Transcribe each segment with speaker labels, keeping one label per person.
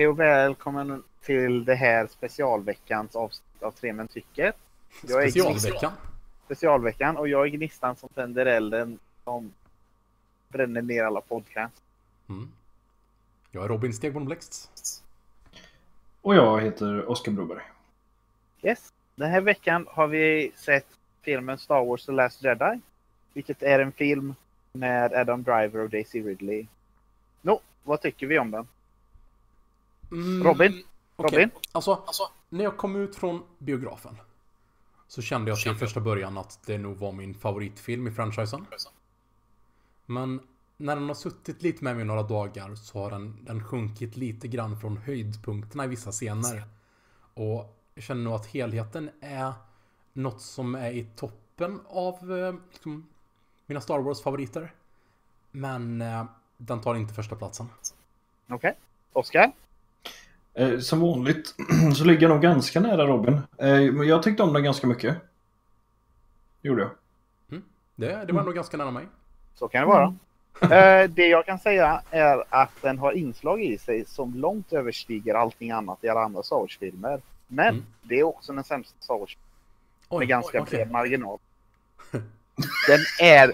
Speaker 1: Hej och välkommen till det här specialveckans avsnitt av Tre Män Tycker. Jag är
Speaker 2: Specialveckan.
Speaker 1: Specialveckan och jag är Gnistan som tänder elden som bränner ner alla podcasts.
Speaker 2: Mm. Jag är Robin Stegborn Blext.
Speaker 3: Och jag heter Oskar Broberg.
Speaker 1: Yes. Den här veckan har vi sett filmen Star Wars The Last Jedi. Vilket är en film med Adam Driver och Daisy Ridley. Nå, vad tycker vi om den?
Speaker 2: Mm,
Speaker 1: Robin?
Speaker 2: okej.
Speaker 1: Robin?
Speaker 2: Alltså, när jag kom ut från biografen så kände jag till första början att det nog var min favoritfilm i franchisen. Men när den har suttit lite med mig några dagar så har den, den sjunkit lite grann från höjdpunkterna i vissa scener. Och jag känner nog att helheten är något som är i toppen av eh, liksom, mina Star Wars-favoriter. Men eh, den tar inte första platsen.
Speaker 1: Okej. Oskar?
Speaker 3: Eh, som vanligt så ligger jag nog ganska nära Robin. Eh, jag tyckte om den ganska mycket. Gjorde jag.
Speaker 2: Det, det var nog ganska nära mig.
Speaker 1: Så kan det vara. Eh, det jag kan säga är att den har inslag i sig som långt överstiger allting annat i alla andra Star Wars-filmer. Men
Speaker 2: Mm.
Speaker 1: det är också den sämsta Star Wars
Speaker 2: Oj,
Speaker 1: med ganska
Speaker 2: okej.
Speaker 1: bred marginal. Den är...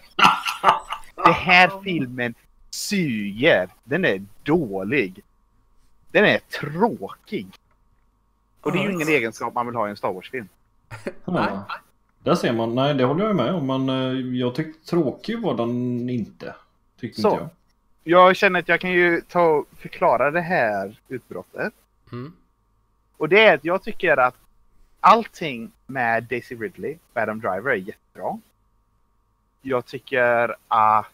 Speaker 1: Den här filmen suger. Den är dålig. Den är tråkig. Och det är ju ingen egenskap man vill ha i en Star Wars-film.
Speaker 3: Ja. Där ser man. Nej, det håller jag med om. Men eh, jag tyckte tråkig var den inte. Tyckte
Speaker 1: Så.
Speaker 3: inte jag.
Speaker 1: Jag känner att jag kan ju ta och förklara det här utbrottet.
Speaker 2: Mm.
Speaker 1: Och det är att jag tycker att allting med Daisy Ridley och Adam Driver är jättebra. Jag tycker att...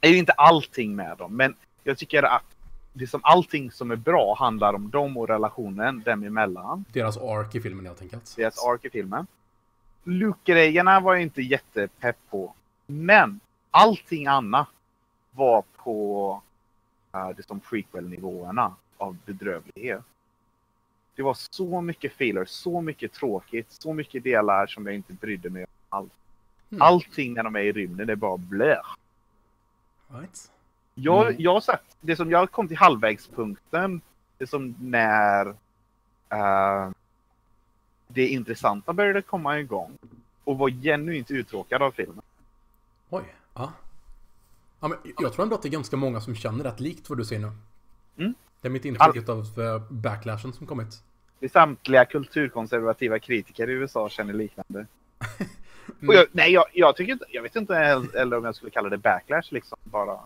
Speaker 1: Det är ju inte allting med dem, men jag tycker att det som allting som är bra handlar om dem och relationen dem emellan.
Speaker 2: Deras ark i filmen helt enkelt.
Speaker 1: Deras ark i filmen. Luke-grejerna var jag inte jättepepp på. Men allting annat var på uh, det som prequel-nivåerna av bedrövlighet. Det var så mycket filler, så mycket tråkigt, så mycket delar som jag inte brydde mig om alls.
Speaker 2: Mm.
Speaker 1: Allting när de är i rymden är bara blö.
Speaker 2: Right.
Speaker 1: Jag,
Speaker 3: Mm.
Speaker 1: jag sagt, det som jag kom till halvvägspunkten, det som när eh, det intressanta började komma igång och var genuint uttråkad av filmen.
Speaker 2: Oj. Ja. ja men jag tror ändå att det är ganska många som känner rätt likt vad du säger nu.
Speaker 1: Mm.
Speaker 2: Det är mitt intryck av uh, backlashen som kommit.
Speaker 1: Det samtliga kulturkonservativa kritiker i USA känner liknande.
Speaker 2: Mm.
Speaker 1: Jag, nej, jag, jag tycker inte, jag vet inte eller om jag skulle kalla det backlash liksom bara.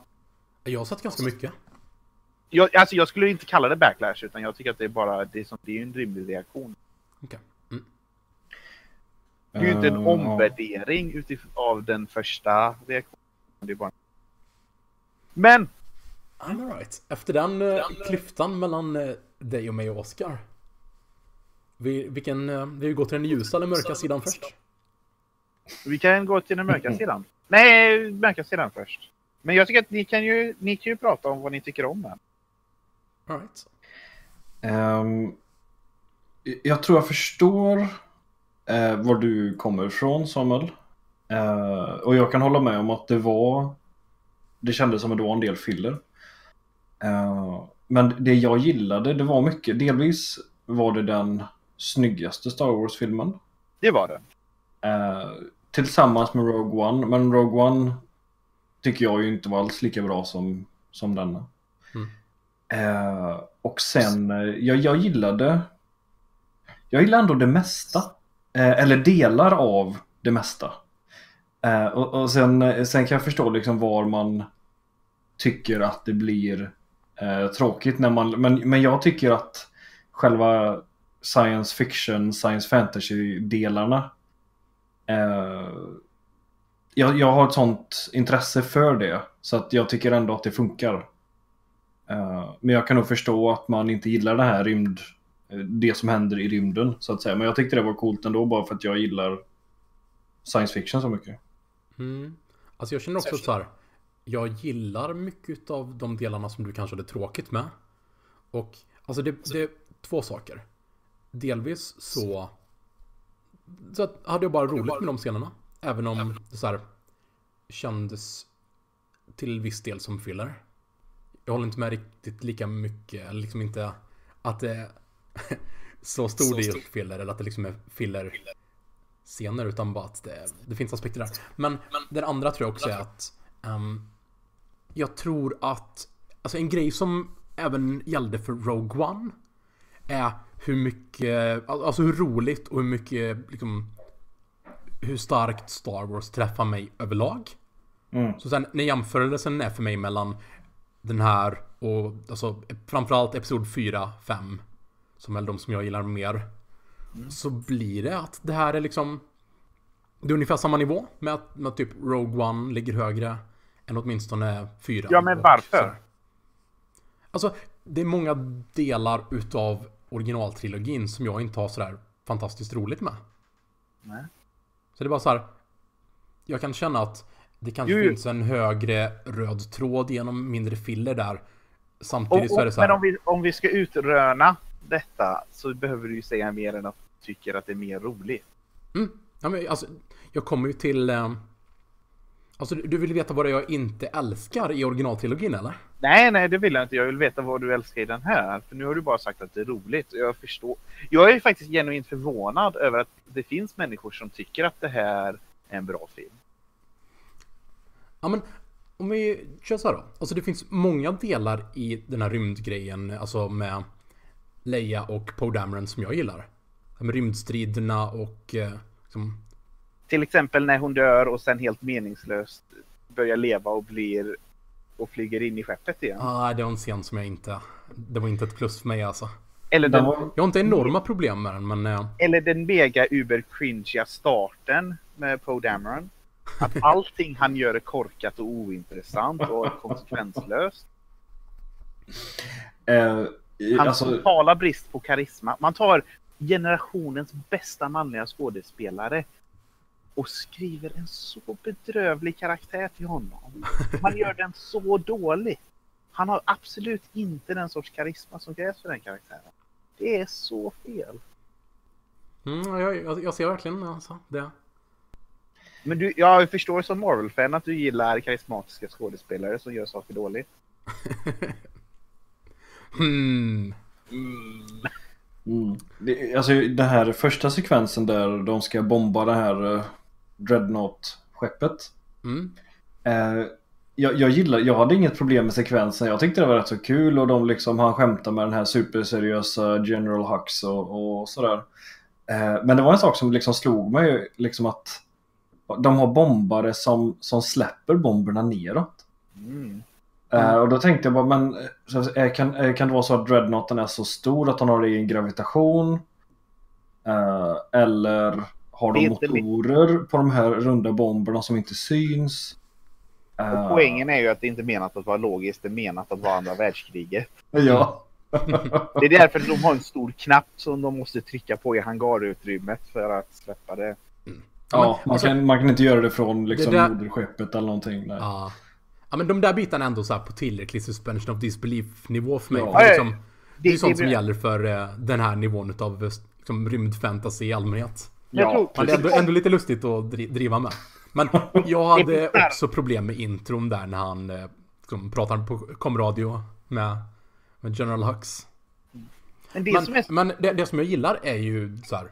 Speaker 2: Jag har sett ganska mycket.
Speaker 1: Jag, alltså jag skulle inte kalla det backlash utan jag tycker att det är bara, det är, som, det är en rimlig reaktion.
Speaker 2: Okej. Mm.
Speaker 1: Det är ju inte en
Speaker 3: Eh,
Speaker 1: omvärdering utifrån av den första reaktionen. Det är bara... Men!
Speaker 2: I'm alright. Efter den uh, klyftan mellan uh, dig och mig och Oscar. Vi, vilken, vi går till den ljusa eller mörka sidan först?
Speaker 1: Vi kan gå till den mörka sidan. Nej, mörka sidan först. Men jag tycker att ni kan ju, ni kan ju prata om vad ni tycker om den.
Speaker 2: Alright.
Speaker 3: Ehm, jag tror jag förstår uh, var du kommer ifrån Samuel. Eh, och jag kan hålla med om att det var Det kändes som att det var en del filler. Eh, men det jag gillade det var mycket. Delvis var det den snyggaste Star Wars-filmen.
Speaker 1: Det var det.
Speaker 3: Tillsammans med Rogue One. Men Rogue One tycker jag ju inte var alls lika bra som, som denna.
Speaker 2: Mm.
Speaker 3: Eh, och sen, eh, jag, jag gillade Jag gillade ändå det mesta. Eh, eller delar av det mesta. Eh, och, och sen, eh, sen kan jag förstå liksom var man tycker att det blir eh, tråkigt när man, men, men jag tycker att själva science fiction, science fantasy-delarna eh, jag, jag har ett sånt intresse för det så att jag tycker ändå att det funkar. Eh, men jag kan nog förstå att man inte gillar det här rymd, eh, det som händer i rymden så att säga. Men jag tyckte det var coolt ändå bara för att jag gillar science fiction så mycket.
Speaker 2: Mm. Alltså jag känner också så här. Jag gillar mycket av de delarna som du kanske hade tråkigt med. Och alltså det, det är två saker. Delvis så, så att, hade jag bara roligt med de scenerna. Även om det så här kändes till viss del som filler. jag håller inte med riktigt lika mycket. Liksom inte att det är så stor del filler. Eller att det liksom är filler scener. Utan bara att det, det finns aspekter där. Men, Men den andra tror jag också är att um, jag tror att alltså en grej som även gällde för Rogue One är hur mycket, alltså hur roligt och hur mycket liksom hur starkt Star Wars träffar mig överlag. Mm. Så sen när jämförelsen är för mig mellan den här och alltså framförallt Episod 4, 5 som är de som jag gillar mer. Mm. Så blir det att det här är liksom Det är ungefär samma nivå med att, med att typ Rogue One ligger högre än åtminstone 4.
Speaker 1: Ja men varför?
Speaker 2: Alltså det är många delar utav originaltrilogin som jag inte har sådär fantastiskt roligt med. Nej. Så det är bara så här. Jag kan känna att det kanske jo, finns en högre röd tråd genom mindre filler där. Samtidigt och, så är det så här.
Speaker 1: Men om vi, om vi ska utröna detta så behöver du ju säga mer än att du tycker att det är mer roligt.
Speaker 2: Mm. Ja, men alltså, jag kommer ju till... Eh, alltså, du vill veta vad det är jag inte älskar i originaltrilogin eller?
Speaker 1: Nej, nej, det vill jag inte. Jag vill veta vad du älskar i den här. För nu har du bara sagt att det är roligt. Jag förstår. Jag är faktiskt genuint förvånad över att det finns människor som tycker att det här är en bra film.
Speaker 2: Ja, men om vi kör så här då. Alltså det finns många delar i den här rymdgrejen, alltså med Leia och Poe Dameron som jag gillar. Med rymdstriderna och eh, liksom...
Speaker 1: Till exempel när hon dör och sen helt meningslöst börjar leva och blir och flyger in i skeppet igen.
Speaker 2: ah, det var en scen som jag inte... Det var inte ett plus för mig alltså.
Speaker 1: Eller den,
Speaker 2: jag har inte enorma problem med den men... Uh...
Speaker 1: Eller den mega uber cringiga starten med Poe Dameron. Att allting han gör är korkat och ointressant och konsekvenslöst.
Speaker 3: Uh,
Speaker 1: Hans alltså... totala brist på karisma. Man tar generationens bästa manliga skådespelare och skriver en så bedrövlig karaktär till honom. Man gör den så dålig. Han har absolut inte den sorts karisma som krävs för den karaktären. Det är så fel.
Speaker 2: Mm, jag, jag, ser verkligen alltså, det.
Speaker 1: Men du, jag förstår som Marvel-fan att du gillar karismatiska skådespelare som gör saker dåligt.
Speaker 2: hmm.
Speaker 3: Mm. Mm. Det, alltså den här första sekvensen där de ska bomba det här uh, Dreadnought-skeppet. Mm. Uh, jag, jag, gillar, jag hade inget problem med sekvensen. Jag tyckte det var rätt så kul och de liksom, han skämtar med den här superseriösa General Hux och, och sådär. Uh, men det var en sak som liksom slog mig liksom att de har bombare som, som släpper bomberna neråt. Mm. Uh, och då tänkte jag bara, men uh, kan, uh, kan det vara så att dreadnoughten är så stor att han har egen gravitation? eller har de motorer på de här runda bomberna som inte syns?
Speaker 1: Och poängen är ju att det inte är menat att vara logiskt, det är menat att vara andra världskriget.
Speaker 3: Ja.
Speaker 1: det är därför de har en stor knapp som de måste trycka på i hangarutrymmet för att släppa det.
Speaker 3: Mm. Ja, man, kan, man kan inte göra det från liksom, det där... moderskeppet eller någonting. Nej.
Speaker 2: Ja. ja, men de där bitarna är ändå så på tillräcklig suspension of disbelief nivå för mig. Ja. För liksom, det, är sånt som gäller för uh, den här nivån av liksom, rymdfantasy i allmänhet. Ja, men det är ändå, ändå lite lustigt att driva med. Men jag hade också problem med intron där när han liksom, pratar på komradio med, med General Hux. Men, det, men, som, är... men det, det, som jag gillar är ju så här,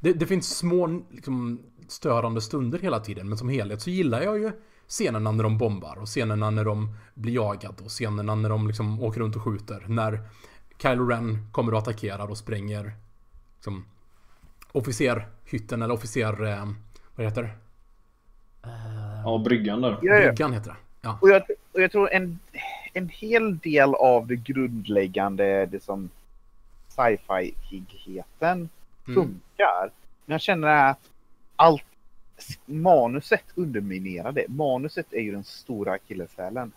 Speaker 2: det, det finns små liksom, störande stunder hela tiden, men som helhet så gillar jag ju scenerna när de bombar och scenerna när de blir jagade och scenerna när de liksom åker runt och skjuter. När Kylo Ren kommer och attackerar och spränger liksom, officerhytten eller officer... Eh, vad heter det?
Speaker 3: Ja, bryggan där.
Speaker 2: Bryggan heter det. Ja.
Speaker 1: Och, jag, och jag tror en, en hel del av det grundläggande, det som sci-fi-higgheten mm. funkar. Men jag känner att allt manuset underminerar det. Manuset är ju den stora akilleshälen.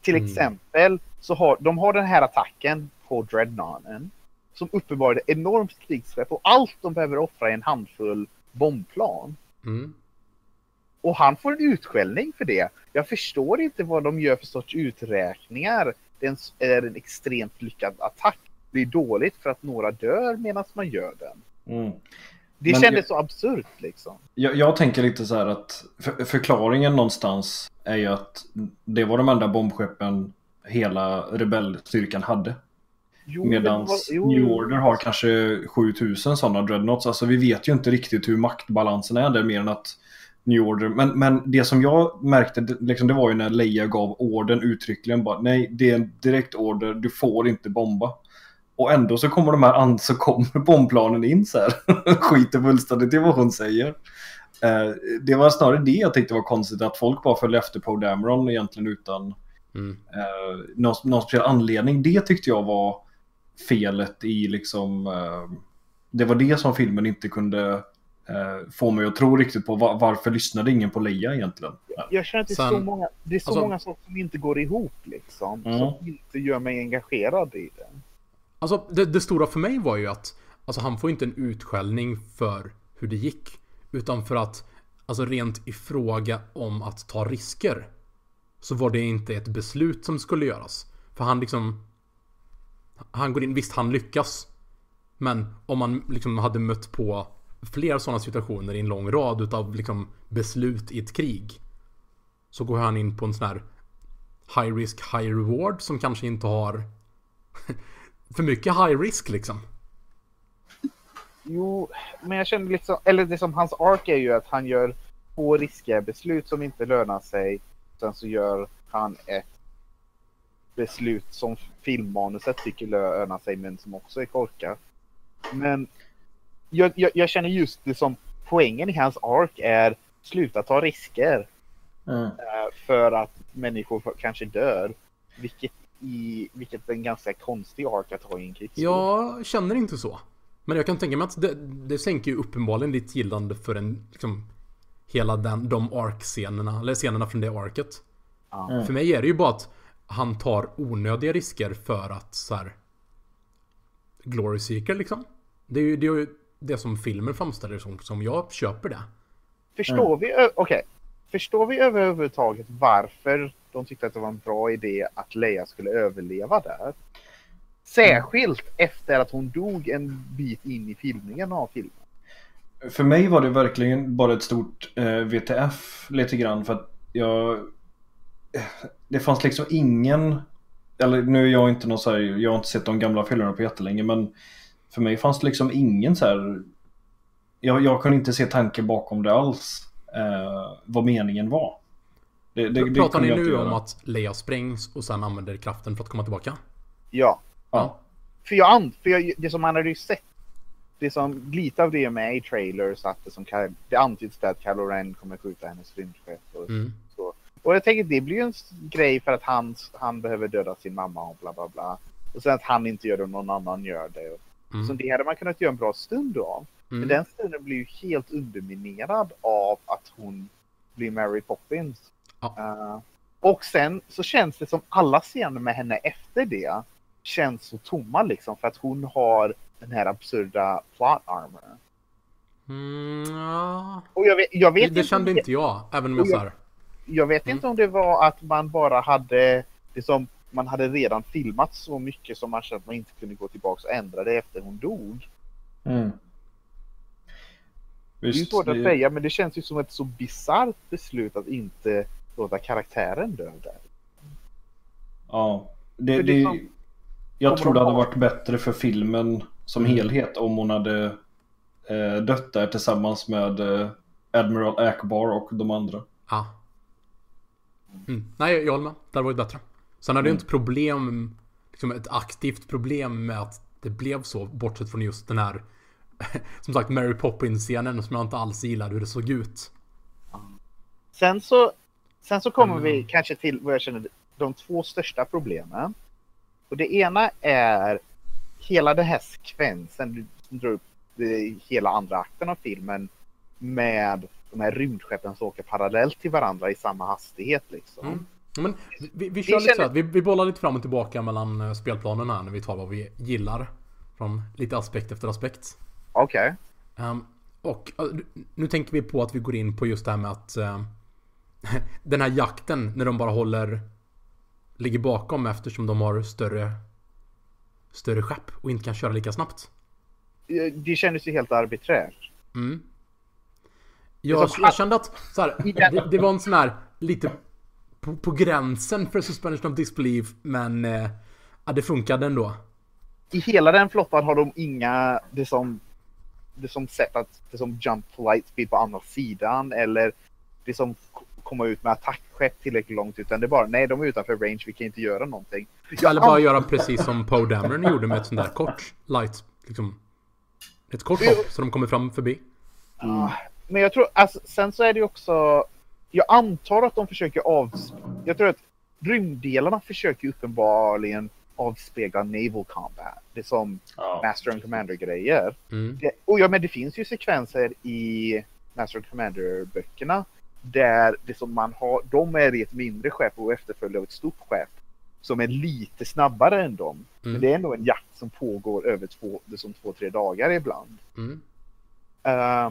Speaker 1: Till mm. exempel så har de har den här attacken på Dreadnoughten som uppenbarligen är enormt krigsrätt och allt de behöver offra är en handfull bombplan. Mm. Och han får en utskällning för det. Jag förstår inte vad de gör för sorts uträkningar. Det är en extremt lyckad attack blir dåligt för att några dör medan man gör den.
Speaker 3: Mm.
Speaker 1: Det
Speaker 3: Men
Speaker 1: kändes
Speaker 3: jag-
Speaker 1: så absurt liksom.
Speaker 3: Jag, jag tänker lite så här att för, jag tänker lite så här att för, förklaringen någonstans är ju att det var de enda bombskeppen hela rebellstyrkan hade. Medan New. Order har kanske 7000 sådana dreadnoughts. Alltså vi vet ju inte riktigt hur maktbalansen är där mer än att New Order. Men, men det som jag märkte det- liksom, det var ju när Leia gav orden uttryckligen bara nej det är en direkt order, du får inte bomba. Och ändå så kommer de här an så kommer bombplanen in så här. Skiter fullständigt i vad hon säger. Eh, det var snarare det jag tyckte var konstigt att folk bara följde efter Poe Dameron egentligen utan
Speaker 2: Mm.
Speaker 3: eh, någon, någon speciell anledning. Det tyckte jag var felet i liksom... Eh, det var det som filmen inte kunde eh, få mig att tro riktigt på. Va- varför lyssnade ingen på Leia egentligen?
Speaker 1: Jag känner att det är så
Speaker 2: Sen-
Speaker 1: många, det är så
Speaker 2: alltså-
Speaker 1: många saker som inte går ihop liksom.
Speaker 3: Mm.
Speaker 1: Som inte gör mig engagerad i det.
Speaker 2: Alltså det, det stora för mig var ju att Alltså han får inte en utskällning för hur det gick Utan för att Alltså rent i fråga om att ta risker Så var det inte ett beslut som skulle göras För han liksom han går in, visst han lyckas Men om man liksom hade mött på Fler sådana situationer i en lång rad utav liksom beslut i ett krig Så går han in på en sån här High risk, high reward som kanske inte har för mycket high risk liksom.
Speaker 1: Jo, men jag känner liksom, eller det som hans ark är ju att han gör två riskiga beslut som inte lönar sig. Sen så gör han ett beslut som filmmanuset tycker lönar sig men som också är korkat. Men jag, jag, jag känner just det som poängen i hans ark är sluta ta risker
Speaker 3: Mm.
Speaker 1: eh, för att människor kanske dör. Vilket, i, vilket är en ganska konstig ark att ha i en krigsfilm.
Speaker 2: Jag känner inte så. Men jag kan tänka mig att det, det sänker ju uppenbarligen ditt gillande för en, liksom, hela den, de ark-scenerna, eller scenerna från det arket.
Speaker 3: Mm.
Speaker 2: För mig är det ju bara att han tar onödiga risker för att så här Glory Seeker liksom. Det är ju det, är ju det som filmen framställer som, som jag köper det.
Speaker 1: Förstår vi, ö- okej. Förstår vi överhuvudtaget varför de tyckte att det var en bra idé att Leia skulle överleva där? Särskilt efter att hon dog en bit in i filmningen av filmen.
Speaker 3: För mig var det verkligen bara ett stort eh, VTF lite grann för att jag... Det fanns liksom ingen... Eller nu är jag inte någon så här, jag har inte sett de gamla filmerna på jättelänge men för mig fanns det liksom ingen så här... Jag, jag kunde inte se tanken bakom det alls. Eh, vad meningen var. Det, det, det
Speaker 2: Pratar ni nu om att Leia sprängs och sen använder kraften för att komma tillbaka?
Speaker 1: Ja,
Speaker 3: Ja.
Speaker 1: för jag, för jag det som man hade ju sett. Det som lite av det är med i trailers att det som det antyds att Kylo Ren kommer skjuta hennes rymdskepp och
Speaker 2: Mm.
Speaker 1: Och jag tänker det blir ju en grej för att han, han behöver döda sin mamma och bla bla bla. Och sen att han inte gör det och någon annan gör det.
Speaker 2: Mm.
Speaker 1: Så det hade man kunnat göra en bra stund av. Men
Speaker 2: Mm.
Speaker 1: den stunden blir ju helt underminerad av att hon blir Mary Poppins.
Speaker 2: Ja.
Speaker 1: Eh, och sen så känns det som alla scener med henne efter det känns så tomma liksom för att hon har den här absurda plot armor.
Speaker 2: Mm, ja.
Speaker 1: Och jag vet, jag vet
Speaker 2: Det, det
Speaker 1: inte
Speaker 2: kände inte jag, även om jag
Speaker 1: jag-. Jag vet
Speaker 2: Mm.
Speaker 1: inte om det var att man bara hade det som man hade redan filmat så mycket som man kände att man inte kunde gå tillbaka och ändra det efter hon dog.
Speaker 3: Mm.
Speaker 1: Det är ju
Speaker 3: Visst,
Speaker 1: svårt att
Speaker 3: det-
Speaker 1: säga men det känns ju som ett så bisarrt beslut att inte låta karaktären dö där.
Speaker 3: Ja, det,
Speaker 1: det
Speaker 3: det,
Speaker 1: som-
Speaker 3: jag tror det
Speaker 1: de
Speaker 3: hade
Speaker 1: ha-
Speaker 3: varit bättre för filmen som
Speaker 2: Mm.
Speaker 3: helhet om hon hade eh, dött där tillsammans med eh, Admiral Akbar och de andra.
Speaker 2: Ja. Mm. Nej, jag håller med. Det hade varit bättre. Sen hade jag
Speaker 3: Mm.
Speaker 2: inte problem, liksom ett aktivt problem med att det blev så, bortsett från just den här, som sagt, Mary Poppins-scenen som jag inte alls gillade hur det såg ut.
Speaker 1: Sen så, sen så kommer
Speaker 2: Mm.
Speaker 1: vi kanske till vad jag känner de två största problemen. Och det ena är hela den här sekvensen som drar upp eh, hela andra akten av filmen med de här rymdskeppen som åker parallellt till varandra i samma hastighet liksom.
Speaker 2: Mm. Men vi, vi kör lite så
Speaker 1: känner-
Speaker 2: att vi, vi bollar lite fram och tillbaka mellan eh, spelplanen här när vi tar vad vi gillar. Från lite aspekt efter aspekt.
Speaker 1: Okej.
Speaker 2: Ehm, och eh, nu tänker vi på att vi går in på just det här med att eh, den här jakten när de bara håller ligger bakom eftersom de har större större skepp och inte kan köra lika snabbt.
Speaker 1: Det kändes ju helt arbiträrt.
Speaker 2: Mm. Jag, jag kände att så här, det, det var en sån här lite på, på gränsen för suspension of disbelief men eh, ja, det funkade ändå.
Speaker 1: I hela den flottan har de inga, det som, det som sätt att, det som jump light speed på andra sidan eller det som komma ut med attackskepp tillräckligt långt utan det är bara nej de är utanför range, vi kan inte göra någonting. Jag
Speaker 2: Eller bara
Speaker 1: an-
Speaker 2: göra precis som Poe Dameron gjorde med ett sånt där kort light, liksom. Ett kort hopp så de kommer fram förbi.
Speaker 1: Ah, Men jag tror, alltså, sen så är det ju också, jag antar att de försöker av, jag tror att rymddelarna försöker ju uppenbarligen avspegla naval combat. Det är som
Speaker 3: Ja.
Speaker 1: Master and Commander-grejer.
Speaker 2: Mm.
Speaker 1: Det, och ja, men det finns ju sekvenser i Master and Commander-böckerna där det som man har, de är i ett mindre skepp och efterföljer av ett stort skepp som är lite snabbare än dem. Men
Speaker 2: Mm.
Speaker 1: det är ändå en jakt som pågår över två, det som två, tre dagar ibland.
Speaker 2: Mm.
Speaker 1: Eh,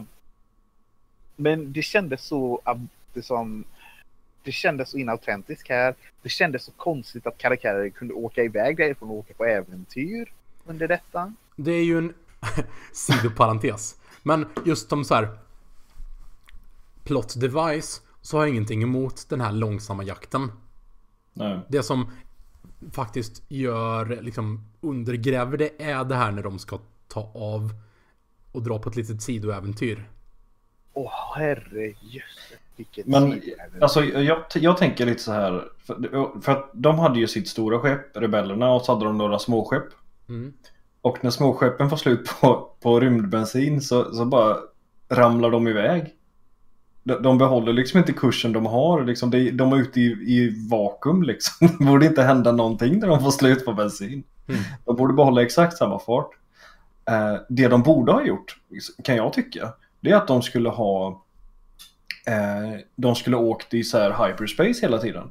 Speaker 1: men det kändes så ab- det som det kändes så inautentiskt här. Det kändes så konstigt att karaktärer kunde åka iväg därifrån och åka på äventyr under detta.
Speaker 2: Det är ju en sidoparentes. Men just som så här plot device så har jag ingenting emot den här långsamma jakten.
Speaker 3: Nej.
Speaker 2: Det som faktiskt gör, liksom undergräver det är det här när de ska ta av och dra på ett litet sidoäventyr.
Speaker 1: Åh herrejösses vilket
Speaker 3: Men alltså, jag, jag tänker lite så här. För, för att de hade ju sitt stora skepp, rebellerna, och så hade de några småskepp.
Speaker 2: Mm.
Speaker 3: Och när småskeppen får slut på, på rymdbensin så, så bara ramlar de iväg. De, de behåller liksom inte kursen de har. Liksom, de, de är ute i, i vakuum liksom. Det borde inte hända någonting när de får slut på bensin.
Speaker 2: Mm.
Speaker 3: De borde behålla exakt samma fart. Eh, det de borde ha gjort, kan jag tycka, det är att de skulle ha eh, de skulle åkt i så här hyperspace hela tiden.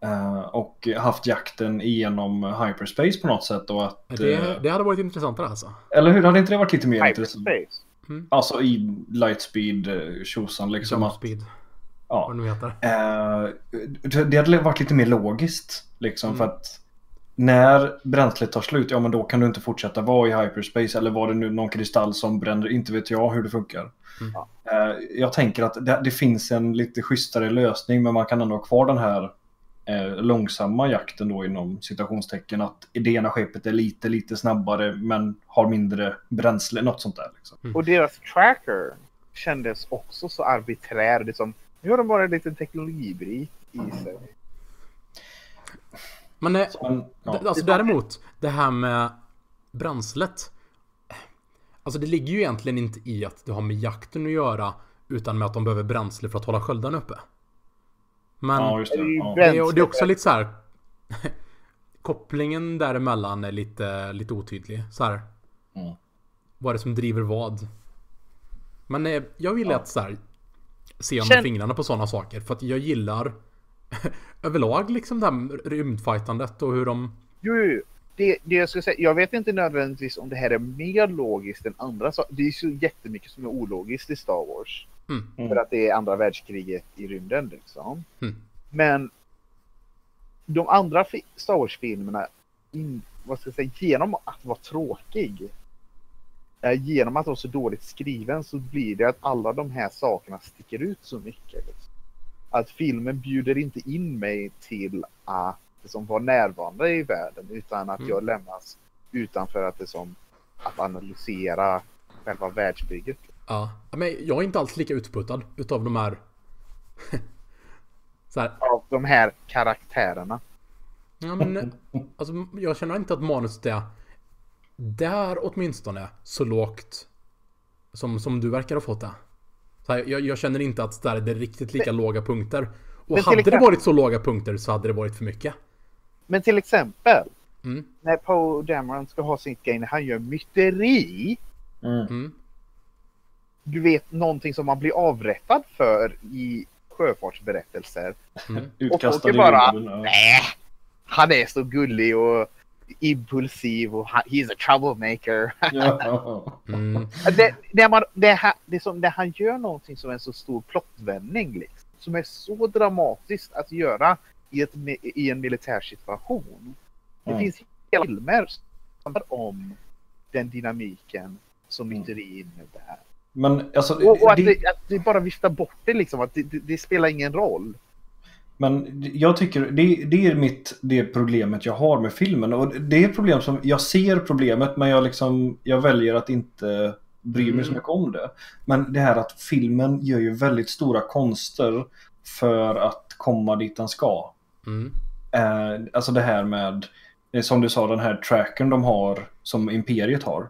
Speaker 3: Eh, och haft jakten igenom hyperspace på något sätt och att... eh,
Speaker 2: Det, det hade varit intressantare alltså.
Speaker 3: eller hur? Hade inte det varit lite mer intressant?
Speaker 1: Hyperspace.
Speaker 3: Alltså i lightspeed eh, tjosan liksom.
Speaker 2: Jump
Speaker 3: Att,
Speaker 2: speed,
Speaker 3: ja.
Speaker 2: vad det nu heter.
Speaker 3: Eh, det- det hade varit lite mer logiskt. Liksom
Speaker 2: Mm.
Speaker 3: för att när bränslet tar slut, ja men då kan du inte fortsätta vara i hyperspace. Eller var det nu någon kristall som bränner, inte vet jag hur det funkar.
Speaker 2: Mm.
Speaker 3: Eh, jag tänker att det, det finns en lite schysstare lösning men man kan ändå ha kvar den här eh, långsamma jakten då inom citationstecken. Att det ena skeppet är lite, lite snabbare men har mindre bränsle, något sånt där. Liksom.
Speaker 1: Och deras tracker kändes också så arbiträr. Det som, nu har de bara en liten teknologibrik i sig.
Speaker 2: Men eh,
Speaker 3: Men, ja.
Speaker 2: alltså däremot, det här med bränslet. Alltså det ligger ju egentligen inte i att det har med jakten att göra. Utan med att de behöver bränsle för att hålla skölden uppe. Men
Speaker 3: ja, just
Speaker 1: Det
Speaker 3: Ja.
Speaker 2: det, är, det är också lite så här. kopplingen däremellan är lite, lite otydlig. Så här.
Speaker 3: Mm.
Speaker 2: Vad är det som driver vad? Men eh, jag vill
Speaker 3: Ja.
Speaker 2: att så här, se om
Speaker 1: Känn-
Speaker 2: fingrarna på sådana saker. För att jag gillar överlag liksom det här rymdfightandet och hur de...
Speaker 1: Jo, jo, jo. det, det jag skulle säga, jag vet inte nödvändigtvis om det här är mer logiskt än andra saker. Det är så jättemycket som är ologiskt i Star Wars.
Speaker 2: Mm.
Speaker 3: Mm.
Speaker 1: För att det är andra världskriget i rymden liksom.
Speaker 2: Mm.
Speaker 1: Men de andra Star Wars-filmerna, vad ska jag säga, genom att vara tråkig, eh, genom att vara så dåligt skriven så blir det att alla de här sakerna sticker ut så mycket. Liksom. Att filmen bjuder inte in mig till att det som var närvarande i världen utan att
Speaker 2: Mm.
Speaker 1: jag lämnas utanför att det som att analysera själva världsbygget.
Speaker 2: Ja, men jag är inte alls lika utputtad utav de här... så här,
Speaker 1: Av de här karaktärerna.
Speaker 2: ja men... Alltså jag känner inte att manuset är... Där åtminstone så lågt som, som du verkar ha fått det. Så här, jag, jag känner inte att där är det riktigt lika låga punkter. Och
Speaker 1: men
Speaker 2: hade det
Speaker 1: exempel-
Speaker 2: varit så låga punkter så hade det varit för mycket.
Speaker 1: Men till exempel
Speaker 2: Mm.
Speaker 1: när Poe Dameron ska ha sitt när han gör myteri.
Speaker 3: Mm.
Speaker 2: Mm.
Speaker 1: Du vet någonting som man blir avrättad för i sjöfartsberättelser.
Speaker 2: Mm.
Speaker 1: Och folk är bara. Nej, han är så gullig och impulsiv och he's a troublemaker.
Speaker 3: Ja.
Speaker 2: Mm.
Speaker 1: det, det, man, det, här, det som när han gör någonting som är en så stor plottvändning liksom, som är så dramatiskt att göra i, ett, i en militär situation. Det
Speaker 3: Mm.
Speaker 1: finns hela filmer som handlar om den dynamiken som
Speaker 3: Mm.
Speaker 1: myteri innebär.
Speaker 3: Men alltså...
Speaker 1: Och, och att,
Speaker 3: det,
Speaker 1: det, att det bara viftar bort det liksom. Att det, det, det spelar ingen roll.
Speaker 3: Men jag tycker det, det är mitt det problemet jag har med filmen. Och det är ett problem som... Jag ser problemet men jag liksom... Jag väljer att inte bry mig så
Speaker 2: Mm.
Speaker 3: mycket om det. Men det här att filmen gör ju väldigt stora konster för att komma dit den ska.
Speaker 2: Mm.
Speaker 3: Eh, alltså det här med, eh, som du sa, den här trackern de har, som Imperiet har.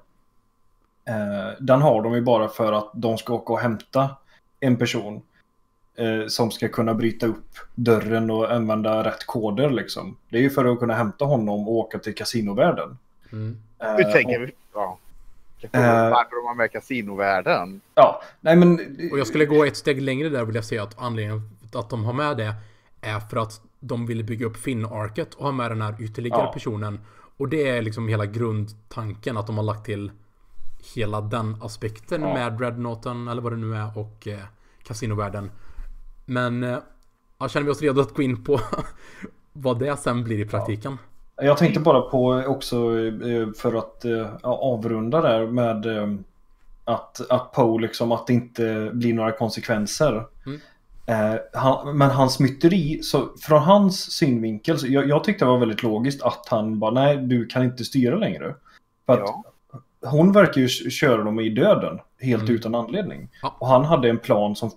Speaker 3: Eh, den har de ju bara för att de ska åka och hämta en person eh, som ska kunna bryta upp dörren och använda rätt koder liksom. Det är ju för att kunna hämta honom och åka till kasinovärlden.
Speaker 2: Mm.
Speaker 3: Eh,
Speaker 1: Hur tänker
Speaker 3: och-
Speaker 1: vi? Ja.
Speaker 3: Eh.
Speaker 1: Varför de har med kasinovärlden?
Speaker 3: Ja, nej men...
Speaker 2: Och jag skulle gå ett steg längre där vill jag säga att anledningen att de har med det är för att de vill bygga upp Finn-arket och ha med den här ytterligare
Speaker 3: Ja.
Speaker 2: personen. Och det är liksom hela grundtanken att de har lagt till hela den aspekten
Speaker 3: Ja.
Speaker 2: med Dreadnoughten eller vad det nu är och eh, kasinovärlden. Men eh, ja, känner vi oss redo att gå in på vad det sen blir i praktiken?
Speaker 3: Jag tänkte bara på också eh, för att eh, avrunda där med att, att Poe liksom att det inte blir några konsekvenser.
Speaker 2: Mm.
Speaker 3: Eh, han, men hans myteri, så från hans synvinkel, så jag, jag tyckte det var väldigt logiskt att han bara nej du kan inte styra längre. För att
Speaker 1: Ja.
Speaker 3: hon verkar ju köra dem i döden helt
Speaker 2: Mm.
Speaker 3: utan anledning.
Speaker 2: Ja.
Speaker 3: Och han hade en plan som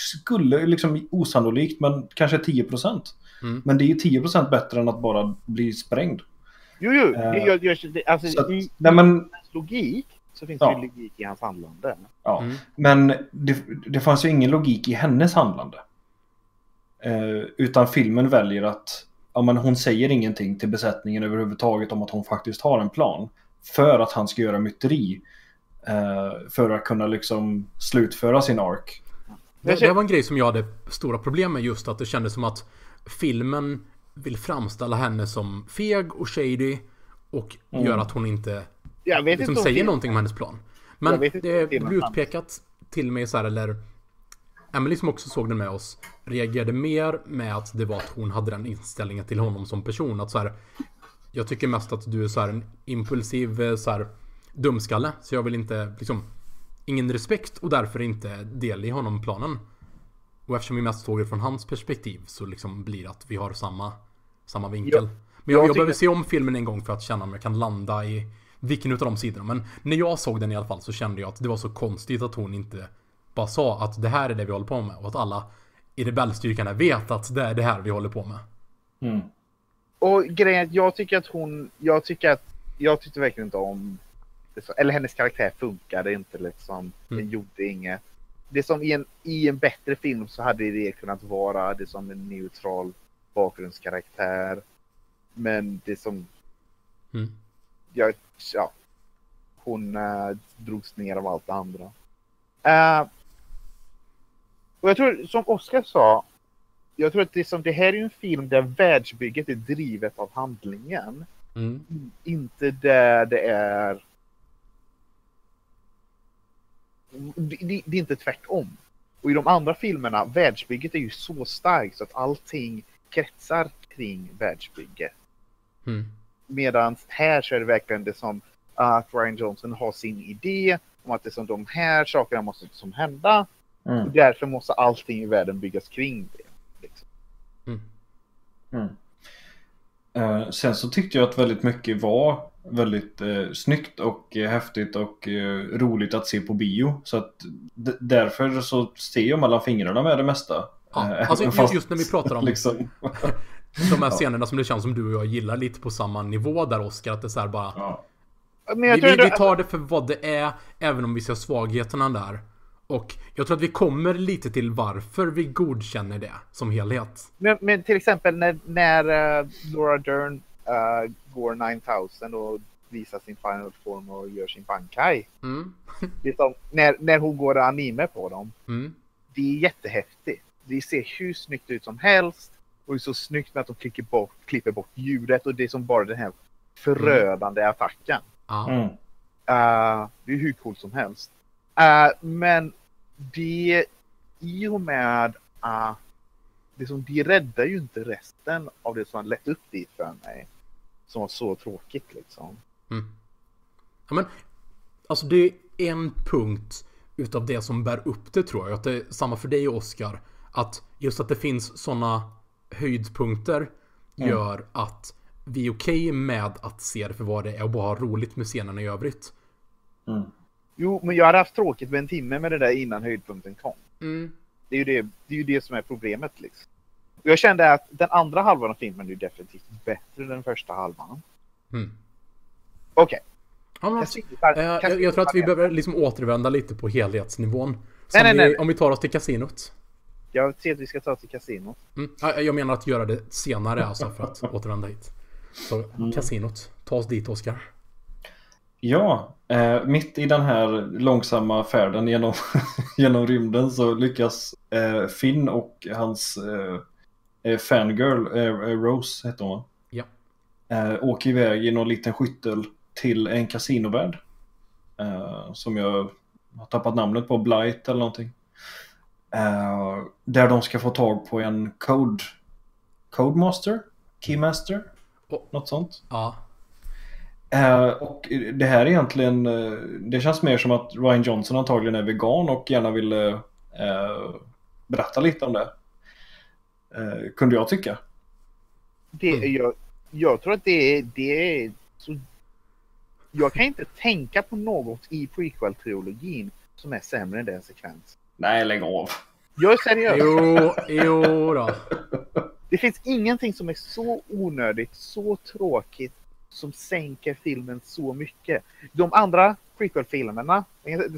Speaker 3: skulle, liksom osannolikt, men kanske 10%.
Speaker 2: Mm.
Speaker 3: Men det är ju 10% bättre än att bara bli sprängd.
Speaker 1: Jo, jo. Det, jag, jag, alltså,
Speaker 3: Så att,
Speaker 1: i
Speaker 3: nej men,
Speaker 1: logik så finns
Speaker 3: Ja.
Speaker 1: det logik i hans handlande.
Speaker 3: ja.
Speaker 2: Mm.
Speaker 3: men det, det fanns ju ingen logik i hennes handlande. Eh, utan filmen väljer att ja, men hon säger ingenting till besättningen överhuvudtaget om att hon faktiskt har en plan. För att han ska göra myteri. Eh, för att kunna liksom slutföra sin ark.
Speaker 2: Det, det var en grej som jag hade stora problem med just att det kändes som att filmen vill framställa henne som feg och shady och
Speaker 3: Mm.
Speaker 2: gör att hon inte
Speaker 1: Jag vet
Speaker 2: liksom
Speaker 1: inte
Speaker 2: säger
Speaker 1: film-
Speaker 2: någonting om hennes plan. Men det blir utpekat till mig så här eller Emily som också såg den med oss reagerade mer med att det var att hon hade den inställningen till honom som person. Att så här, jag tycker mest att du är så här en impulsiv eh, så här, dumskalle. Så jag vill inte liksom ingen respekt och därför inte del i honom planen. Och eftersom vi mest såg det från hans perspektiv så liksom blir det att vi har samma, samma vinkel.
Speaker 1: Ja,
Speaker 2: Men jag,
Speaker 1: jag
Speaker 2: jag behöver se om filmen en gång för att känna om jag kan landa i vilken utav de sidorna. Men när jag såg den i alla fall så kände jag att det var så konstigt att hon inte bara sa att det här är det vi håller på med och att alla i rebellstyrkan vet att det är det här vi håller på med.
Speaker 3: Mm.
Speaker 1: Och grejen är att jag tycker att hon, jag tycker att, jag tyckte verkligen inte om, så- eller hennes karaktär funkade inte liksom. Den
Speaker 2: Mm.
Speaker 1: gjorde inget. Det som i en, i en bättre film så hade det kunnat vara det som en neutral bakgrundskaraktär. Men det som,
Speaker 2: Mm.
Speaker 1: jag, ja, hon äh, drogs ner av allt det andra. Eh, och jag tror, som Oskar sa, jag tror att det, som, det här är en film där världsbygget är drivet av handlingen.
Speaker 2: Mm.
Speaker 1: Inte där det är... Det, det, är inte tvärtom. Och i de andra filmerna, världsbygget är ju så starkt så att allting kretsar kring världsbygget.
Speaker 2: Mm.
Speaker 1: Medan här så är det verkligen det som att Ryan Johnson har sin idé om att det som de här sakerna måste som hända. Och
Speaker 3: Mm.
Speaker 1: därför måste allting i världen byggas kring det. Liksom.
Speaker 2: Mm.
Speaker 3: Mm. Eh, sen så tyckte jag att väldigt mycket var väldigt eh, snyggt och eh, häftigt och eh, roligt att se på bio. Så att därför så ser jag mellan fingrarna med det mesta.
Speaker 2: Ja,
Speaker 3: Eh,
Speaker 2: alltså just, just när vi pratar om
Speaker 3: liksom,
Speaker 2: de här scenerna som det känns som du och jag gillar lite på samma nivå där Oskar, att det är så här bara
Speaker 3: ja.
Speaker 1: Men
Speaker 2: vi,
Speaker 1: jag
Speaker 2: vi, vi tar det för vad det är, även om vi ser svagheterna där. Och jag tror att vi kommer lite till varför vi godkänner det som helhet.
Speaker 1: Men, men till exempel när, när uh, Laura Dern uh, går 9000 och visar sin final form och gör sin bankai.
Speaker 2: Mm.
Speaker 1: Liksom, när, när hon går anime på dem.
Speaker 2: Mm.
Speaker 1: Det är jättehäftigt. Det ser hur snyggt ut som helst. Och det är så snyggt med att de klipper bort, klipper bort ljudet och det är som bara den här förödande attacken.
Speaker 3: Mm.
Speaker 1: Uh, det är hur coolt som helst. Uh, men det i och med att det som, de räddar ju inte resten av det som har lett upp dit för mig. Som var så tråkigt liksom.
Speaker 2: Mm. Ja men, alltså det är en punkt utav det som bär upp det tror jag. Att det är samma för dig Oskar. Att just att det finns sådana höjdpunkter gör att vi är okej med att se det för vad det är och bara ha roligt med scenerna i övrigt.
Speaker 3: Mm.
Speaker 1: Jo, men jag hade haft tråkigt med en timme med det där innan höjdpunkten kom.
Speaker 2: Mm.
Speaker 1: Det är ju det, det, är ju det som är problemet liksom. Jag kände att den andra halvan av filmen är definitivt bättre än den första halvan.
Speaker 2: Mm.
Speaker 1: Okej.
Speaker 2: Ja, men,
Speaker 1: Casino-
Speaker 2: eh, jag, jag tror att vi behöver liksom återvända lite på helhetsnivån.
Speaker 1: Nej,
Speaker 2: om,
Speaker 1: nej,
Speaker 2: vi,
Speaker 1: nej.
Speaker 2: om vi tar oss till kasinot.
Speaker 1: Jag ser att vi ska ta till kasinot.
Speaker 2: Mm. ja, Jag menar att göra det senare alltså för att återvända hit. Så kasinot. Ta oss dit Oskar.
Speaker 3: Ja, eh, mitt i den här långsamma färden genom, genom rymden så lyckas eh, Finn och hans eh, fangirl, eh, eh, Rose hette hon va?
Speaker 2: Ja.
Speaker 3: Eh, åker iväg i någon liten skyttel till en kasinovärld. Eh, som jag har tappat namnet på, Blight eller någonting. Eh, där de ska få tag på en code, codemaster, keymaster,
Speaker 2: Oh.
Speaker 3: något sånt.
Speaker 2: Ja.
Speaker 3: Eh, och det här är egentligen, eh, det känns mer som att Ryan Johnson antagligen är vegan och gärna ville eh, berätta lite om det. Eh, kunde jag tycka.
Speaker 1: Det,
Speaker 2: Mm.
Speaker 1: jag, jag tror att det är, det är så... Jag kan inte tänka på något i prequel-trilogin som är sämre än den sekvens.
Speaker 3: Nej, lägg av.
Speaker 1: Jag är seriös.
Speaker 2: Jo, jo då.
Speaker 1: Det finns ingenting som är så onödigt, så tråkigt, som sänker filmen så mycket. De andra prequel-filmerna,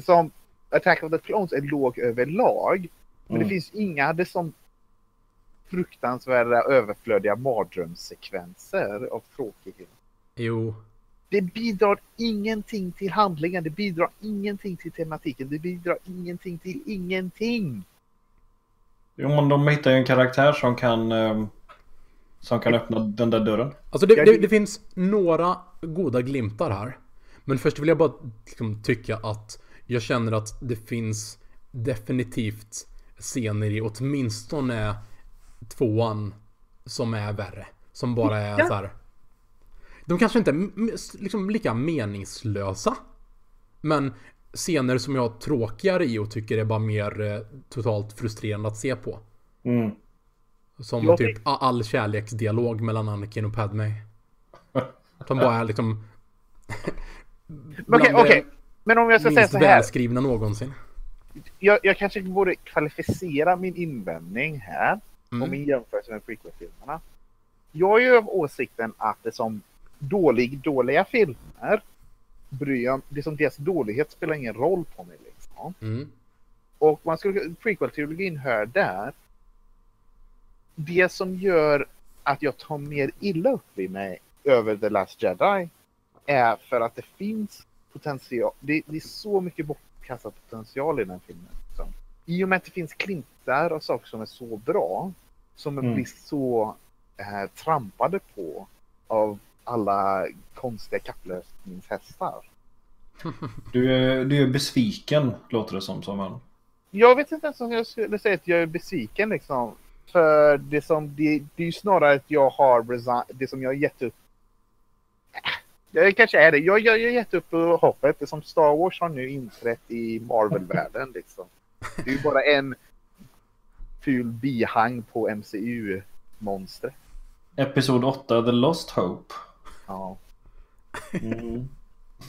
Speaker 1: som Attack of the Clones, är låg överlag. Men
Speaker 3: Mm.
Speaker 1: det finns inga det som fruktansvärda överflödiga mardrömssekvenser av tråkighet.
Speaker 2: Jo.
Speaker 1: Det bidrar ingenting till handlingen, det bidrar ingenting till tematiken, det bidrar ingenting till ingenting.
Speaker 3: Jo, men de hittar ju en karaktär som kan, eh, som kan öppna den där dörren.
Speaker 2: Alltså det, det, det finns några goda glimtar här. Men först vill jag bara liksom tycka att jag känner att det finns definitivt scener i åtminstone tvåan som är värre. Som bara är
Speaker 1: Ja.
Speaker 2: så här. De kanske inte är liksom lika meningslösa. Men scener som jag tråkigare i och tycker är bara mer eh, totalt frustrerande att se på.
Speaker 3: Mm.
Speaker 2: Som
Speaker 1: Jag
Speaker 2: typ all kärleksdialog mellan Anakin och Padme. Som bara är liksom...
Speaker 1: Okej, okej. Men om jag ska säga så här.
Speaker 2: välskrivna någonsin.
Speaker 1: Jag, jag kanske borde kvalificera min invändning här.
Speaker 2: Mm.
Speaker 1: och min jämförelse med prequel-filmerna. Jag är ju av åsikten att det som dålig, dåliga filmer bryr jag, det som deras dålighet spelar ingen roll på mig. Liksom.
Speaker 2: Mm.
Speaker 1: Och man skulle, prequel-trilogin hör där. Det som gör att jag tar mer illa upp i mig över The Last Jedi är för att det finns potential. Det, det är så mycket bortkastad potential i den filmen. I och med att det finns klintar och saker som är så bra som
Speaker 3: Mm.
Speaker 1: blir så eh, trampade på av alla konstiga kapplöpningshästar.
Speaker 3: Du, är, du är besviken, låter det som. en.
Speaker 1: Jag vet inte ens om jag skulle säga att jag är besviken liksom. För det som, det, det är ju snarare att jag har resign, det som jag har gett upp. Äh, Jag kanske är det. Jag, jag, jag har gett upp hoppet. Det som Star Wars har nu inträtt i Marvel-världen liksom. Det är ju bara en ful bihang på MCU-monstret.
Speaker 3: Episod 8, The Lost Hope.
Speaker 1: Ja.
Speaker 3: Mm.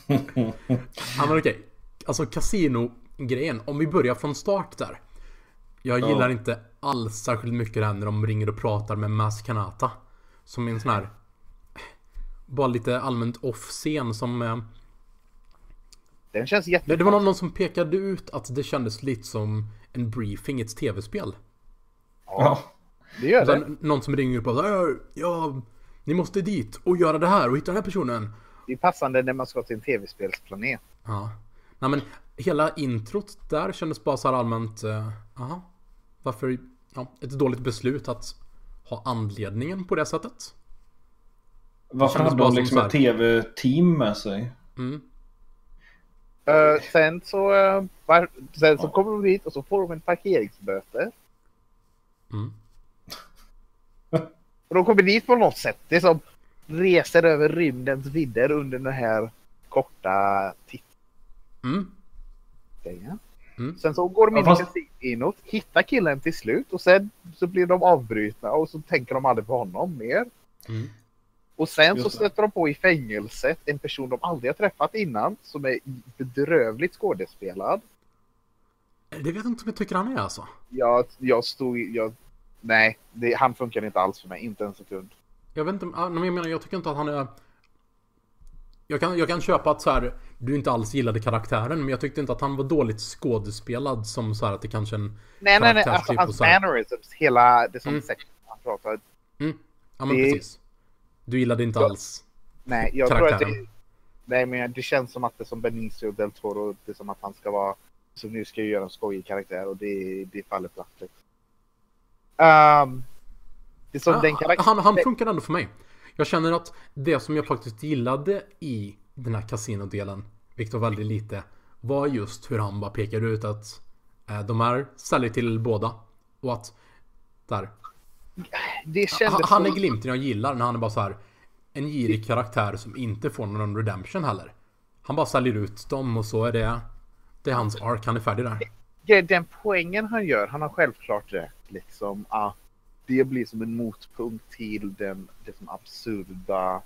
Speaker 2: Ja men okej. Alltså kasino-grejen. Om vi börjar från start där. Jag
Speaker 3: Ja.
Speaker 2: gillar inte alls särskilt mycket det här när de ringer och pratar med Mas Kanata. Som en sån här... Bara lite allmänt off-scen som...
Speaker 1: Den känns
Speaker 2: Det,
Speaker 1: jätte...
Speaker 2: det var någon, som pekade ut att det kändes lite som en briefing i ett tv-spel.
Speaker 3: ja.
Speaker 1: Det gör det.
Speaker 2: Utan någon som ringer upp och säger "Ja, ni måste dit och göra det här och hitta den här personen.
Speaker 1: Det är passande när man ska till en tv-spelsplanet.
Speaker 2: Ja. Nej men hela introt där kändes bara så här allmänt, eh, jaha. varför, ja, ett dåligt beslut att ha anledningen på det sättet.
Speaker 3: Varför hade de
Speaker 2: som
Speaker 3: liksom ett tv-team med sig?
Speaker 2: Mm.
Speaker 1: Eh, sen så, eh, var, sen så kommer de dit och så får de en parkeringsböter.
Speaker 2: Mm.
Speaker 1: Och de kommer dit på något sätt. Det är som reser över rymdens vidder under den här korta
Speaker 2: Mm.
Speaker 1: tittningen.
Speaker 2: Mm.
Speaker 1: Sen så går de in
Speaker 3: Ja, fast-
Speaker 1: i kasinot, hittar killen till slut och sen så blir de avbrutna och så tänker de aldrig på honom mer.
Speaker 2: Mm.
Speaker 1: Och sen så
Speaker 3: Just det.
Speaker 1: stöter de på i fängelset en person de aldrig har träffat innan som är bedrövligt skådespelad.
Speaker 2: Det vet jag inte om jag tycker han är alltså.
Speaker 1: Jag, jag stod jag, nej, det, han funkar inte alls för mig, inte en sekund.
Speaker 2: Jag vet inte, ja, men jag menar jag tycker inte att han är... Jag kan, jag kan köpa att så här, du inte alls gillade karaktären, men jag tyckte inte att han var dåligt skådespelad som så här att det kanske en...
Speaker 1: Nej, nej, nej, alltså hans
Speaker 2: så
Speaker 1: mannerisms, hela det som
Speaker 2: Mm.
Speaker 1: han pratar.
Speaker 2: Mm, ja men
Speaker 1: Det-
Speaker 2: precis. Du gillade inte
Speaker 1: Ja.
Speaker 2: alls.
Speaker 1: Nej, jag tror att det,
Speaker 2: Karaktären.
Speaker 1: nej, men det känns som att det är som Benicio del Toro, det är som att han ska vara, så nu ska jag göra en skojig karaktär och det, det faller platt. Liksom. Um, det är som den
Speaker 2: Ja,
Speaker 1: karaktären.
Speaker 2: han, han funkar ändå för mig. Jag känner att det som jag faktiskt gillade i den här kasinodelen, vilket var väldigt lite, var just hur han bara pekade ut att eh, de här säljer till båda. Och att där,
Speaker 1: det
Speaker 2: han,
Speaker 1: kändes
Speaker 2: han är glimten jag gillar när han är bara så här en girig karaktär som inte får någon redemption heller. Han bara säljer ut dem och så är det, det är hans ark, han är färdig där.
Speaker 1: Ja, den poängen han gör, han har självklart rätt liksom att det blir som en motpunkt till den, det som absurda,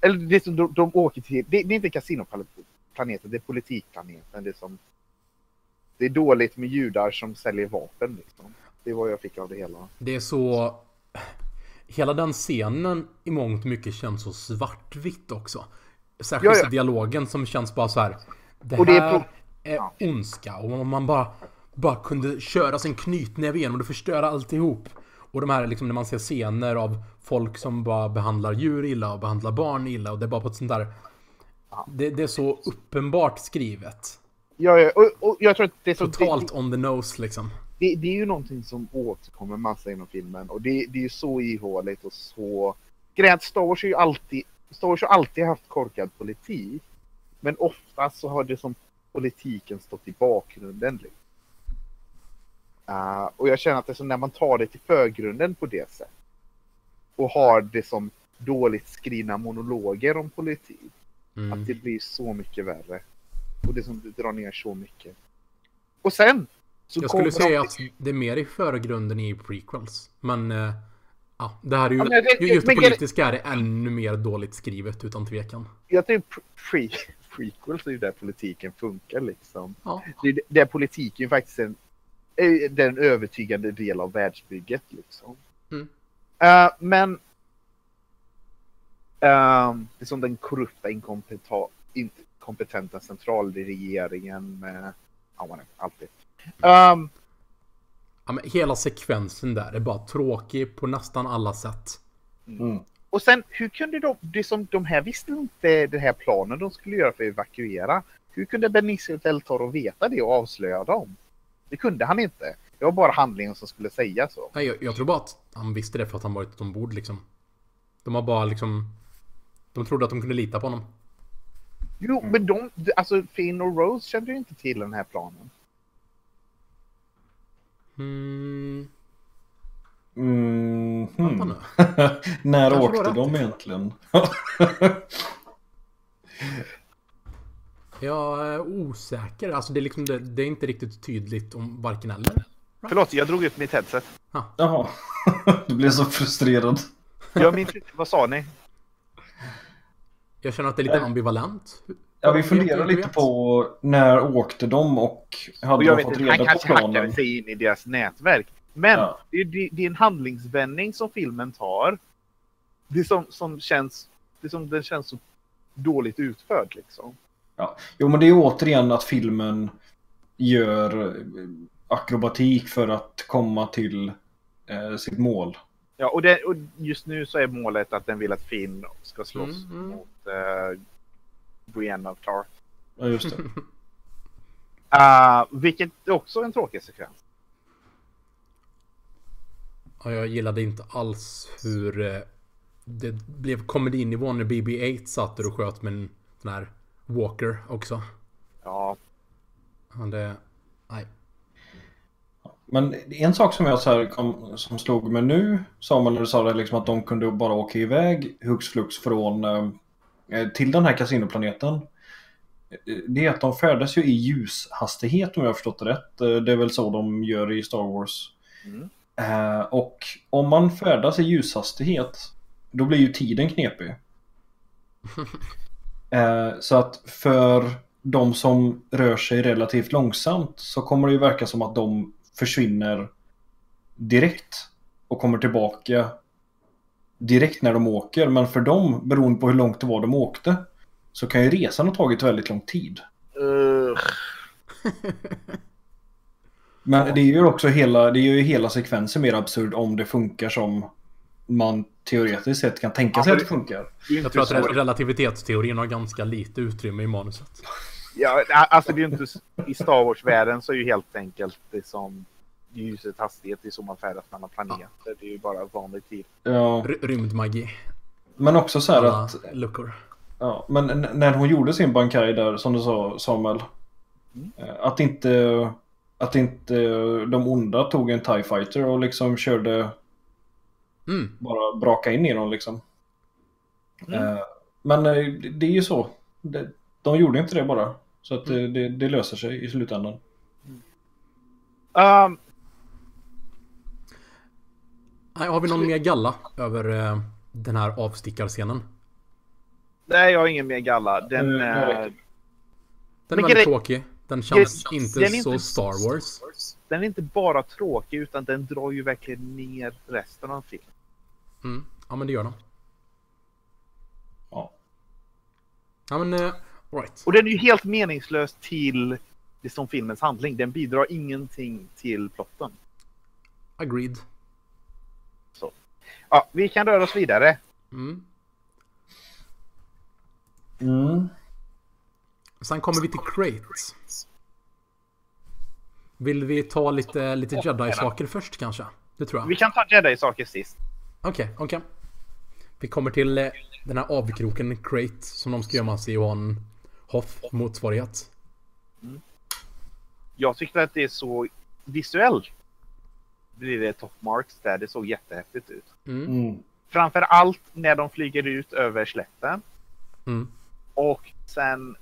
Speaker 1: eller det som de, de åker till, det, det är inte kasinoplaneten, det är politikplaneten, det är som, det är dåligt med judar som säljer vapen liksom. Det vad jag fick av det hela.
Speaker 2: Det är så... Hela den scenen i mångt och mycket känns så svartvitt också. Särskilt
Speaker 1: Ja, ja.
Speaker 2: dialogen som känns bara så här. Det
Speaker 1: Och det är
Speaker 2: här
Speaker 1: pro-
Speaker 2: är
Speaker 1: Ja.
Speaker 2: ondska och om man bara, bara kunde köra sin knytnäve igenom och det förstöra alltihop. Och de här liksom när man ser scener av folk som bara behandlar djur illa och behandlar barn illa och det är bara på ett sånt där... Det, det är så uppenbart skrivet.
Speaker 1: Ja, ja och, och jag tror att det är så...
Speaker 2: Totalt on the nose liksom.
Speaker 1: Det, det är ju någonting som återkommer massa inom filmen och det, det är ju så ihåligt och så... Grejen att Star Wars, är ju alltid, Star Wars har alltid haft korkad politik. Men oftast så har det som politiken stått i bakgrunden. Liksom. Uh, och jag känner att det när man tar det till förgrunden på det sättet. Och har det som dåligt skrivna monologer om politik.
Speaker 2: Mm.
Speaker 1: Att det blir så mycket värre. Och det som drar ner så mycket. Och sen! Så
Speaker 2: Jag skulle säga
Speaker 1: de-
Speaker 2: att det är mer i förgrunden i prequels. Men... eh, Ja, det här är ju...
Speaker 1: Ja, men det-
Speaker 2: just det politiska är det ännu mer dåligt skrivet utan tvekan.
Speaker 1: jag tror pre- pre prequels är ju där politiken funkar liksom.
Speaker 2: Ja.
Speaker 1: Det är där politiken faktiskt är en, den övertygande del av världsbygget liksom.
Speaker 2: Mm.
Speaker 1: Eh, men ehm, det är som den korrupta inkompetenta, centralregeringen med det? alltid. Um,
Speaker 2: ja, men hela sekvensen där är bara tråkig på nästan alla sätt.
Speaker 3: Mm.
Speaker 1: och sen hur kunde de, det som de här visste inte den här planen de skulle göra för att evakuera. Hur kunde Benicio del Toro veta det och avslöja dem? Det kunde han inte. Det var bara handlingen som skulle säga så.
Speaker 2: Nej, jag, jag tror bara att han visste det för att han varit ombord liksom. De har bara liksom... De trodde att de kunde lita på honom.
Speaker 1: Jo, men de, alltså Finn och Rose kände ju inte till den här planen.
Speaker 2: Mm,
Speaker 3: Mm, hmm. När
Speaker 2: Kanske
Speaker 3: åkte de egentligen?
Speaker 2: Jag är osäker. Alltså det är liksom... Det, det är inte riktigt tydligt om varken eller.
Speaker 1: Förlåt, jag drog ut mitt headset.
Speaker 3: Jaha, du blev så frustrerad.
Speaker 1: Jag minns inte, vad sa ni?
Speaker 2: Jag känner att det är lite ambivalent.
Speaker 3: Ja, vi funderar lite
Speaker 2: vet?
Speaker 3: på när åkte de och hade
Speaker 1: Och jag
Speaker 3: de
Speaker 1: vet
Speaker 3: fått
Speaker 1: inte, han
Speaker 3: reda på
Speaker 1: kanske hackade
Speaker 3: planen?
Speaker 1: sig in i deras nätverk. Men
Speaker 3: Ja.
Speaker 1: det, det, det är en handlingsvändning som filmen tar. Det som, som känns, det som den känns så dåligt utförd liksom.
Speaker 3: Jo, men det är återigen att filmen gör eh, akrobatik för att komma till eh, sitt mål.
Speaker 1: Ja, och, det, och just nu så är målet att den vill att Finn ska slåss
Speaker 2: Mm, mm.
Speaker 1: mot uh, Brienne of Tarth.
Speaker 3: Ja, just det.
Speaker 1: Uh, vilket är också en tråkig sekvens.
Speaker 2: Ja, jag gillade inte alls hur eh, det blev komedinivån när BB-8 satt där och sköt med en sån här Walker också.
Speaker 1: Ja,
Speaker 2: Ja, det... Nej.
Speaker 3: Men en sak som jag så här kom, som slog mig nu, Samuel, när du sa det, liksom att de kunde bara åka iväg hux flux från eh, till den här kasinoplaneten. det är att de färdas ju i ljushastighet om jag har förstått det rätt. Eh, Det är väl så de gör i Star Wars.
Speaker 1: Mm.
Speaker 3: Eh, och om man färdas i ljushastighet då blir ju tiden knepig. Eh, så att för de som rör sig relativt långsamt så kommer det ju verka som att de försvinner direkt och kommer tillbaka direkt när de åker. Men för dem, beroende på hur långt det var de åkte, så kan ju resan ha tagit väldigt lång tid. Men det är ju också hela, det är ju hela sekvensen mer absurd om det funkar som man teoretiskt sett kan tänka sig
Speaker 1: Ja,
Speaker 3: att det funkar.
Speaker 2: Jag tror att relativitetsteorin har ganska lite utrymme i manuset.
Speaker 1: Ja, alltså det är ju inte... I Star Wars-världen så är ju helt enkelt det som ljusets hastighet, det är så man färdas mellan planeter. Det är ju bara vanlig tid.
Speaker 3: Ja,
Speaker 2: R- rymdmagi.
Speaker 3: men också så här
Speaker 2: Alla
Speaker 3: att
Speaker 2: luckor.
Speaker 3: Ja, men när hon gjorde sin Bankai där, som du sa Samuel.
Speaker 1: Mm.
Speaker 3: eh, Att inte, att inte de onda tog en TIE Fighter och liksom körde,
Speaker 2: Mm.
Speaker 3: bara braka in i dem liksom.
Speaker 1: Mm.
Speaker 3: Eh, Men eh, det är ju så. De gjorde inte det bara. Så att det, det, det löser sig i slutändan.
Speaker 1: Um,
Speaker 2: Nej, har vi någon mer galla över eh, den här avstickarscenen?
Speaker 1: nej, jag har ingen mer galla. Den
Speaker 3: Mm,
Speaker 1: är...
Speaker 2: Den är väldigt
Speaker 1: grej-
Speaker 2: tråkig. Den känns inte
Speaker 1: den
Speaker 2: så
Speaker 1: inte-
Speaker 2: Star Wars.
Speaker 1: Den är inte bara tråkig utan den drar ju verkligen ner resten av filmen.
Speaker 2: Mm. Ja, men det gör den.
Speaker 3: Ja.
Speaker 2: Ja, men... Eh, right.
Speaker 1: Och den är ju helt meningslös till det som filmens handling. Den bidrar ingenting till plotten.
Speaker 2: Agreed.
Speaker 1: Ja, vi kan röra oss vidare.
Speaker 2: Mm.
Speaker 3: Mm.
Speaker 2: Sen kommer vi till Crate. Vill vi ta lite, lite Jedi-saker först kanske? Det tror jag.
Speaker 1: Vi kan ta Jedi-saker sist.
Speaker 2: Okej, okej. Vi kommer till eh, den här avkroken Crate som de ska gömma sig i och ha en Hoth-motsvarighet.
Speaker 1: Jag tyckte att det är så visuellt. Blir det top marks där. Det såg jättehäftigt ut.
Speaker 2: Mm.
Speaker 3: Mm.
Speaker 1: Framför allt när de flyger ut över slätten.
Speaker 2: Mm.
Speaker 1: Och sen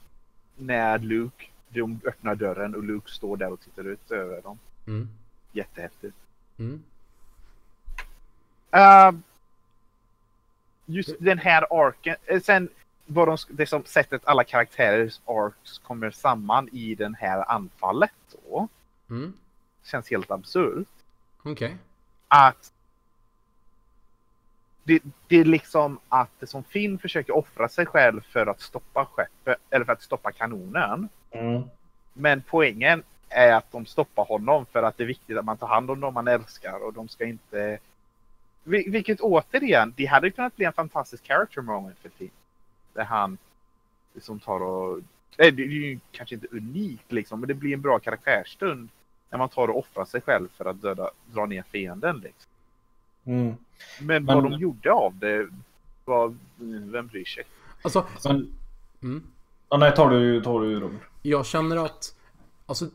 Speaker 1: när Luke, de öppnar dörren och Luke står där och tittar ut över dem.
Speaker 2: Mm.
Speaker 1: Jättehäftigt.
Speaker 2: Mm.
Speaker 1: Uh, just den här arken. eh, Sen vad de, det som sättet alla karaktärers arcs kommer samman i den här anfallet då.
Speaker 2: Mm.
Speaker 1: Känns helt absurt.
Speaker 2: Okej.
Speaker 1: Att det, det är liksom att som Finn försöker offra sig själv för att stoppa skeppet, eller för att stoppa kanonen.
Speaker 3: Mm.
Speaker 1: Men poängen är att de stoppar honom för att det är viktigt att man tar hand om dem man älskar och de ska inte... Vil- Vilket återigen, det hade kunnat bli en fantastisk character moment för Finn. Där han liksom tar och... Nej, det är ju kanske inte unikt liksom, men det blir en bra karaktärsstund. När man tar och offrar sig själv för att döda, dra ner fienden liksom.
Speaker 3: Mm.
Speaker 1: Men,
Speaker 3: Men-
Speaker 1: vad de gjorde av det var... Vem bryr sig?
Speaker 2: Alltså,
Speaker 3: Men,
Speaker 2: mm.
Speaker 3: ja, nej, tar du, tar du Robert.
Speaker 2: jag känner att... Alltså,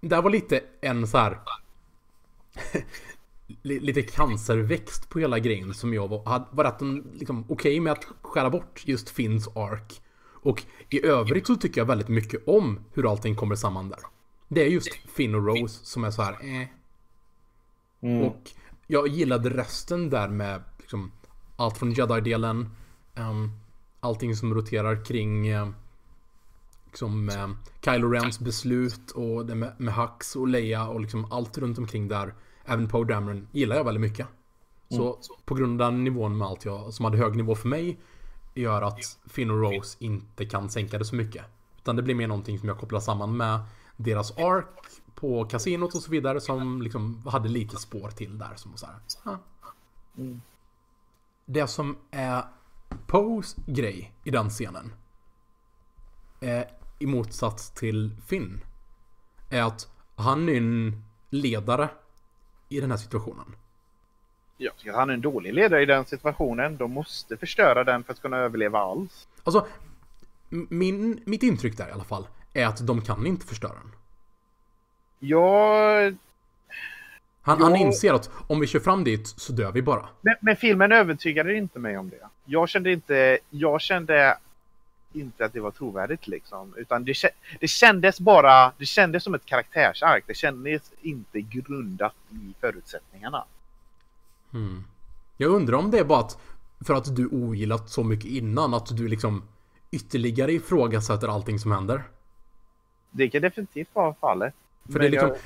Speaker 2: det här var lite en så här... li- lite cancerväxt på hela grejen som jag var, hade, var rätt liksom, okej med att skära bort just Finns ark. Och i övrigt så tycker jag väldigt mycket om hur allting kommer samman där. Det är just Finn och Rose som är så här, eh.
Speaker 3: Mm.
Speaker 2: Och jag gillade resten där med liksom, allt från Jedi-delen, um, allting som roterar kring eh, liksom, eh, Kylo Rens beslut och det med, med Hux och Leia och liksom allt runt omkring där. Även Poe Dameron gillar jag väldigt mycket. Så på grund av den nivån med allt jag, som hade hög nivå för mig, gör att Finn och Rose inte kan sänka det så mycket. Utan det blir mer någonting som jag kopplar samman med deras ark på kasinot och så vidare som liksom hade lite spår till där som så här. ah. Det som är Poes grej i den scenen är i motsats till Finn är att han är en ledare i den här situationen.
Speaker 1: Jag tycker att han är en dålig ledare i den situationen. De måste förstöra den för att kunna överleva alls.
Speaker 2: Alltså, min, mitt intryck där i alla fall är att de kan inte förstöra den.
Speaker 1: Jag...
Speaker 2: Han, han
Speaker 1: Ja.
Speaker 2: inser att om vi kör fram dit så dör vi bara.
Speaker 1: Men, men filmen övertygade inte mig om det. Jag kände inte... Jag kände... inte att det var trovärdigt liksom. Utan det, det kändes bara, det kändes som ett karaktärsark. Det kändes inte grundat i förutsättningarna.
Speaker 2: Mm. Jag undrar om det är bara att för att du ogillat så mycket innan att du liksom ytterligare ifrågasätter allting som händer.
Speaker 1: Det kan definitivt vara fallet.
Speaker 2: För det är liksom, jag,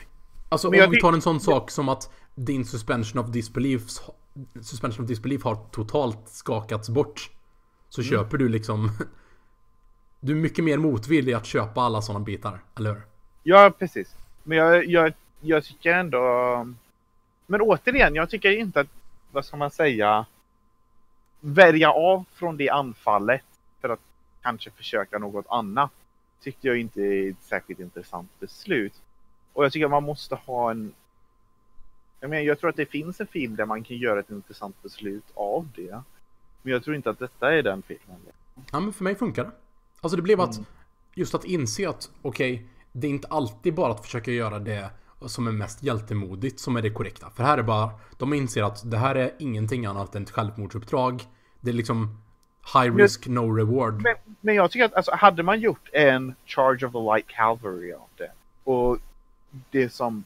Speaker 2: alltså om vi tar en sån sak som att din suspension of disbelief suspension of disbelief har totalt skakats bort. Så mm. köper du liksom Du är mycket mer motvillig att köpa alla sådana bitar, eller hur?
Speaker 1: Ja, precis. Men jag, jag, jag tycker ändå... Men återigen, jag tycker inte att, vad ska man säga, välja av från det anfallet för att kanske försöka något annat tyckte jag inte är ett särskilt intressant beslut. Och jag tycker att man måste ha en... Jag, menar, jag tror att det finns en film där man kan göra ett intressant beslut av det. Men jag tror inte att detta är den filmen.
Speaker 2: Ja, men för mig funkar det. Alltså det blev att, mm. just att inse att, okej, okay, det är inte alltid bara att försöka göra det som är mest hjältemodigt som är det korrekta. För här är bara, de inser att det här är ingenting annat än ett självmordsuppdrag. Det är liksom high risk, no reward.
Speaker 1: Men, men jag tycker att, alltså, hade man gjort en Charge of the Light Calvary av det och det som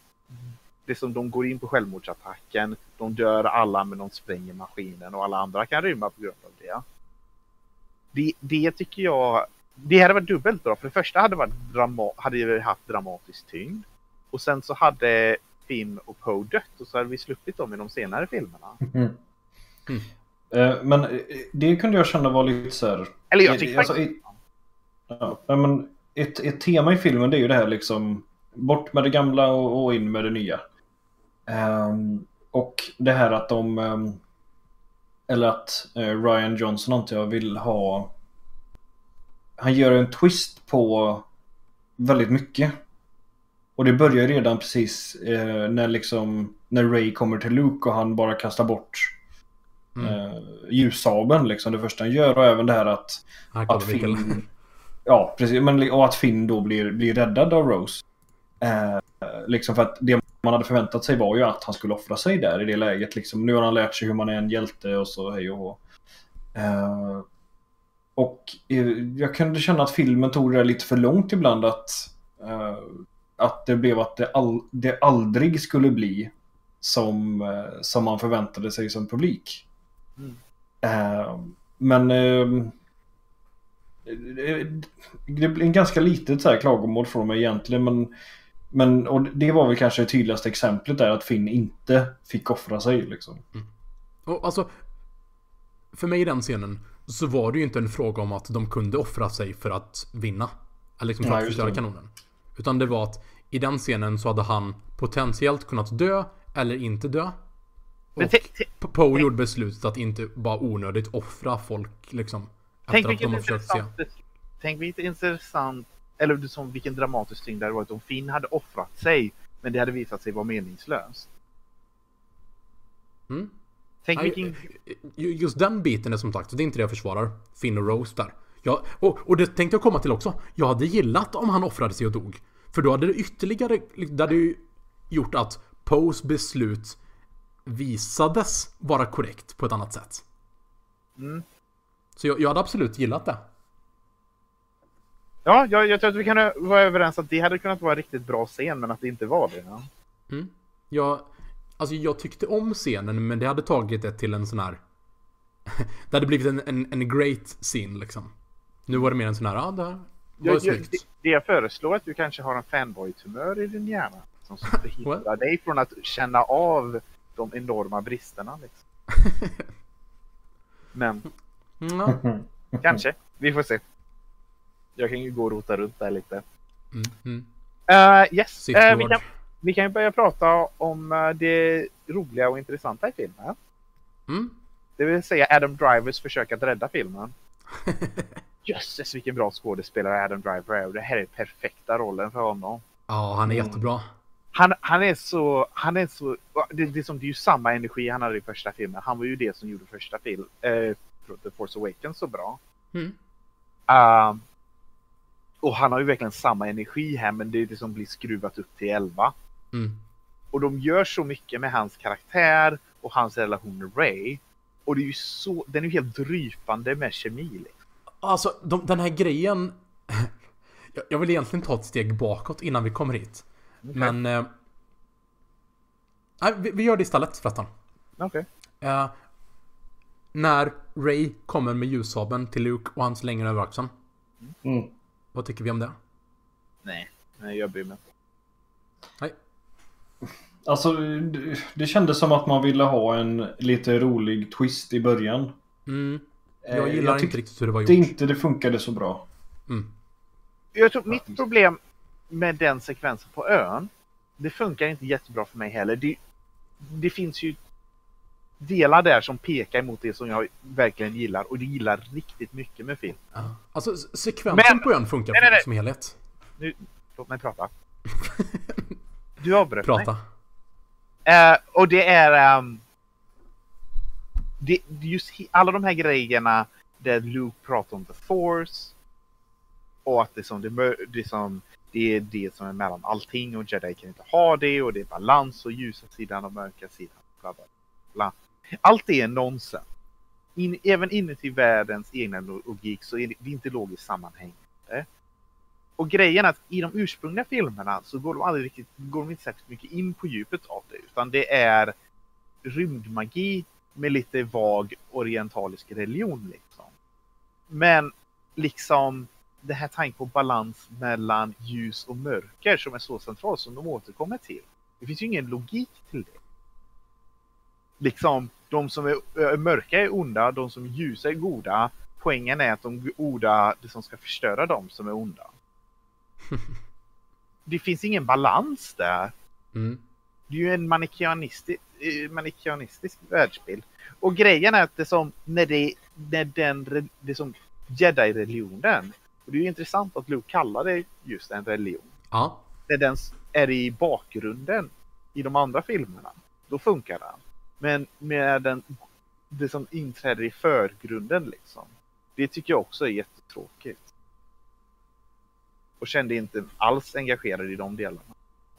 Speaker 1: det som de går in på självmordsattacken, de dör alla men de spränger maskinen och alla andra kan rymma på grund av det. Det, det tycker jag det hade varit dubbelt bra. För det första hade, varit drama hade vi haft dramatisk tyngd. Och sen så hade Finn och Poe dött och så hade vi sluppit dem i de senare filmerna. Mm.
Speaker 3: Mm. Men eh, det kunde jag känna var lite så här...
Speaker 1: Eller jag tycker alltså, faktiskt...
Speaker 3: Ja, men ett, ett tema i filmen det är ju det här liksom bort med det gamla och, och in med det nya. Um, och det här att de um, eller att uh, Ryan Johnson antar jag vill ha han gör en twist på väldigt mycket. Och det börjar redan precis eh, när liksom när Ray kommer till Luke och han bara kastar bort mm. eh, ljussabeln liksom det första han gör och även det här att, att Finn, Ja precis men, och att Finn då blir, blir räddad av Rose. Eh, liksom för att det man hade förväntat sig var ju att han skulle offra sig där i det läget liksom. Nu har han lärt sig hur man är en hjälte och så hej och hå. Eh, och eh, jag kunde känna att filmen tog det lite för långt ibland att, uh, att det blev att det, all, det aldrig skulle bli som, uh, som man förväntade sig som publik. Mm. Uh, men det blir en ganska litet så här klagomål från mig egentligen. Men, men och det var väl kanske det tydligaste exemplet där att Finn inte fick offra sig. Liksom. Mm.
Speaker 2: Och alltså, för mig i den scenen så var det ju inte en fråga om att de kunde offra sig för att vinna. Eller liksom för att förstöra kanonen. Utan det var att i den scenen så hade han potentiellt kunnat dö eller inte dö. Och Poe gjorde beslutet att inte bara onödigt offra folk liksom.
Speaker 1: Tänk vilken intressant, se. tänk vilket intressant, eller som vilken dramatisk tyngd det hade varit om Finn hade offrat sig. Men det hade visat sig vara meningslöst.
Speaker 2: Mm. Tänk vilken... Just den biten är som sagt, det är inte det jag försvarar. Finn och Rose där. Jag, och, och det tänkte jag komma till också. Jag hade gillat om han offrade sig och dog. För då hade det ytterligare, det hade ju gjort att Poes beslut visades vara korrekt på ett annat sätt. Mm. Så jag, jag hade absolut gillat det.
Speaker 1: Ja, jag, jag, tror att vi kan vara överens att det hade kunnat vara en riktigt bra scen, men att det inte var det. Ja.
Speaker 2: Mm. Jag, Alltså jag tyckte om scenen men det hade tagit det till en sån här... det hade blivit en, en, en great scene liksom. Nu var det mer en sån här, ja det var
Speaker 1: jag, snyggt. Det, det jag föreslår är att du kanske har en fanboy-tumör i din hjärna. Som förhindrar dig från att känna av de enorma bristerna liksom. Men... Mm. Kanske. Vi får se. Jag kan ju gå och rota runt där lite. Mm. Mm. Uh, yes, uh, vi, kan, vi kan ju börja prata om eh, det roliga och intressanta i filmen. Mm. Det vill säga Adam Drivers försök att rädda filmen. Jösses vilken bra skådespelare Adam Driver är. Det här är perfekta rollen för honom.
Speaker 2: Ja, han är mm. jättebra.
Speaker 1: Han, han är så, han är så, det, det, som, det är ju samma energi han hade i första filmen. Han var ju det som gjorde första film, eh, The Force Awakens så bra. Mm. Uh, och han har ju verkligen samma energi här men det är det som blir skruvat upp till 11. Mm. Och de gör så mycket med hans karaktär och hans relation med Ray. Och det är ju så, den är ju helt drypande med kemi. Liksom.
Speaker 2: Alltså, de, den här grejen... jag, jag vill egentligen ta ett steg bakåt innan vi kommer hit. Men... Eh, vi, vi gör det istället förresten.
Speaker 1: Okej.
Speaker 2: Eh, när Ray kommer med ljussabeln till Luke och han slänger över axeln.
Speaker 3: Mm.
Speaker 2: Vad tycker vi om det?
Speaker 1: Nej, nej, jag bryr mig inte.
Speaker 2: Nej.
Speaker 3: Alltså, det, det kändes som att man ville ha en lite rolig twist i början.
Speaker 2: Mm.
Speaker 3: Eh,
Speaker 2: Jag gillar inte
Speaker 3: tyckte
Speaker 2: riktigt hur det var gjort.
Speaker 3: inte det funkade så bra.
Speaker 2: Mm.
Speaker 1: Jag tror mitt problem med den sekvensen på ön, det funkar inte jättebra för mig heller. Det, det finns ju delar där som pekar emot det som jag verkligen gillar och det gillar riktigt mycket med film.
Speaker 2: Ja. Alltså, sekvensen
Speaker 1: Men-
Speaker 2: på ön funkar
Speaker 1: nej, nej, nej.
Speaker 2: som helhet.
Speaker 1: Nu, låt mig prata. Du avbröt mig.
Speaker 2: Prata.
Speaker 1: Eh, och det är... ehm, det, just alla de här grejerna där Luke pratar om the force. Och att det, som, det, det, som, det är det som är mellan allting och Jedi kan inte ha det och det är balans och ljusa sidan och mörka sidan. Bla, bla, bla. Allt det är nonsens. In, även inuti världens egna logik så är det, det är inte logiskt sammanhängande. Och grejen är att i de ursprungliga filmerna så går de aldrig riktigt, går de inte särskilt mycket in på djupet av det. Utan det är rymdmagi med lite vag orientalisk religion liksom. Men liksom det här tanken på balans mellan ljus och mörker som är så centralt som de återkommer till. Det finns ju ingen logik till det. Liksom, de som är mörka är onda, de som är ljusa är goda. Poängen är att de goda, det som ska förstöra dem som är onda. Det finns ingen balans där.
Speaker 2: Mm.
Speaker 1: Det är ju en manikeanistisk, eh, manikeanistisk världsbild. Och grejen är att det som, när det, när den, det som jedi-religionen, och det är ju intressant att Luke kallar det just en religion.
Speaker 2: Ja.
Speaker 1: När den är i bakgrunden i de andra filmerna, då funkar den. Men med den, det som inträder i förgrunden liksom, det tycker jag också är jättetråkigt. Och kände inte alls engagerad i de delarna.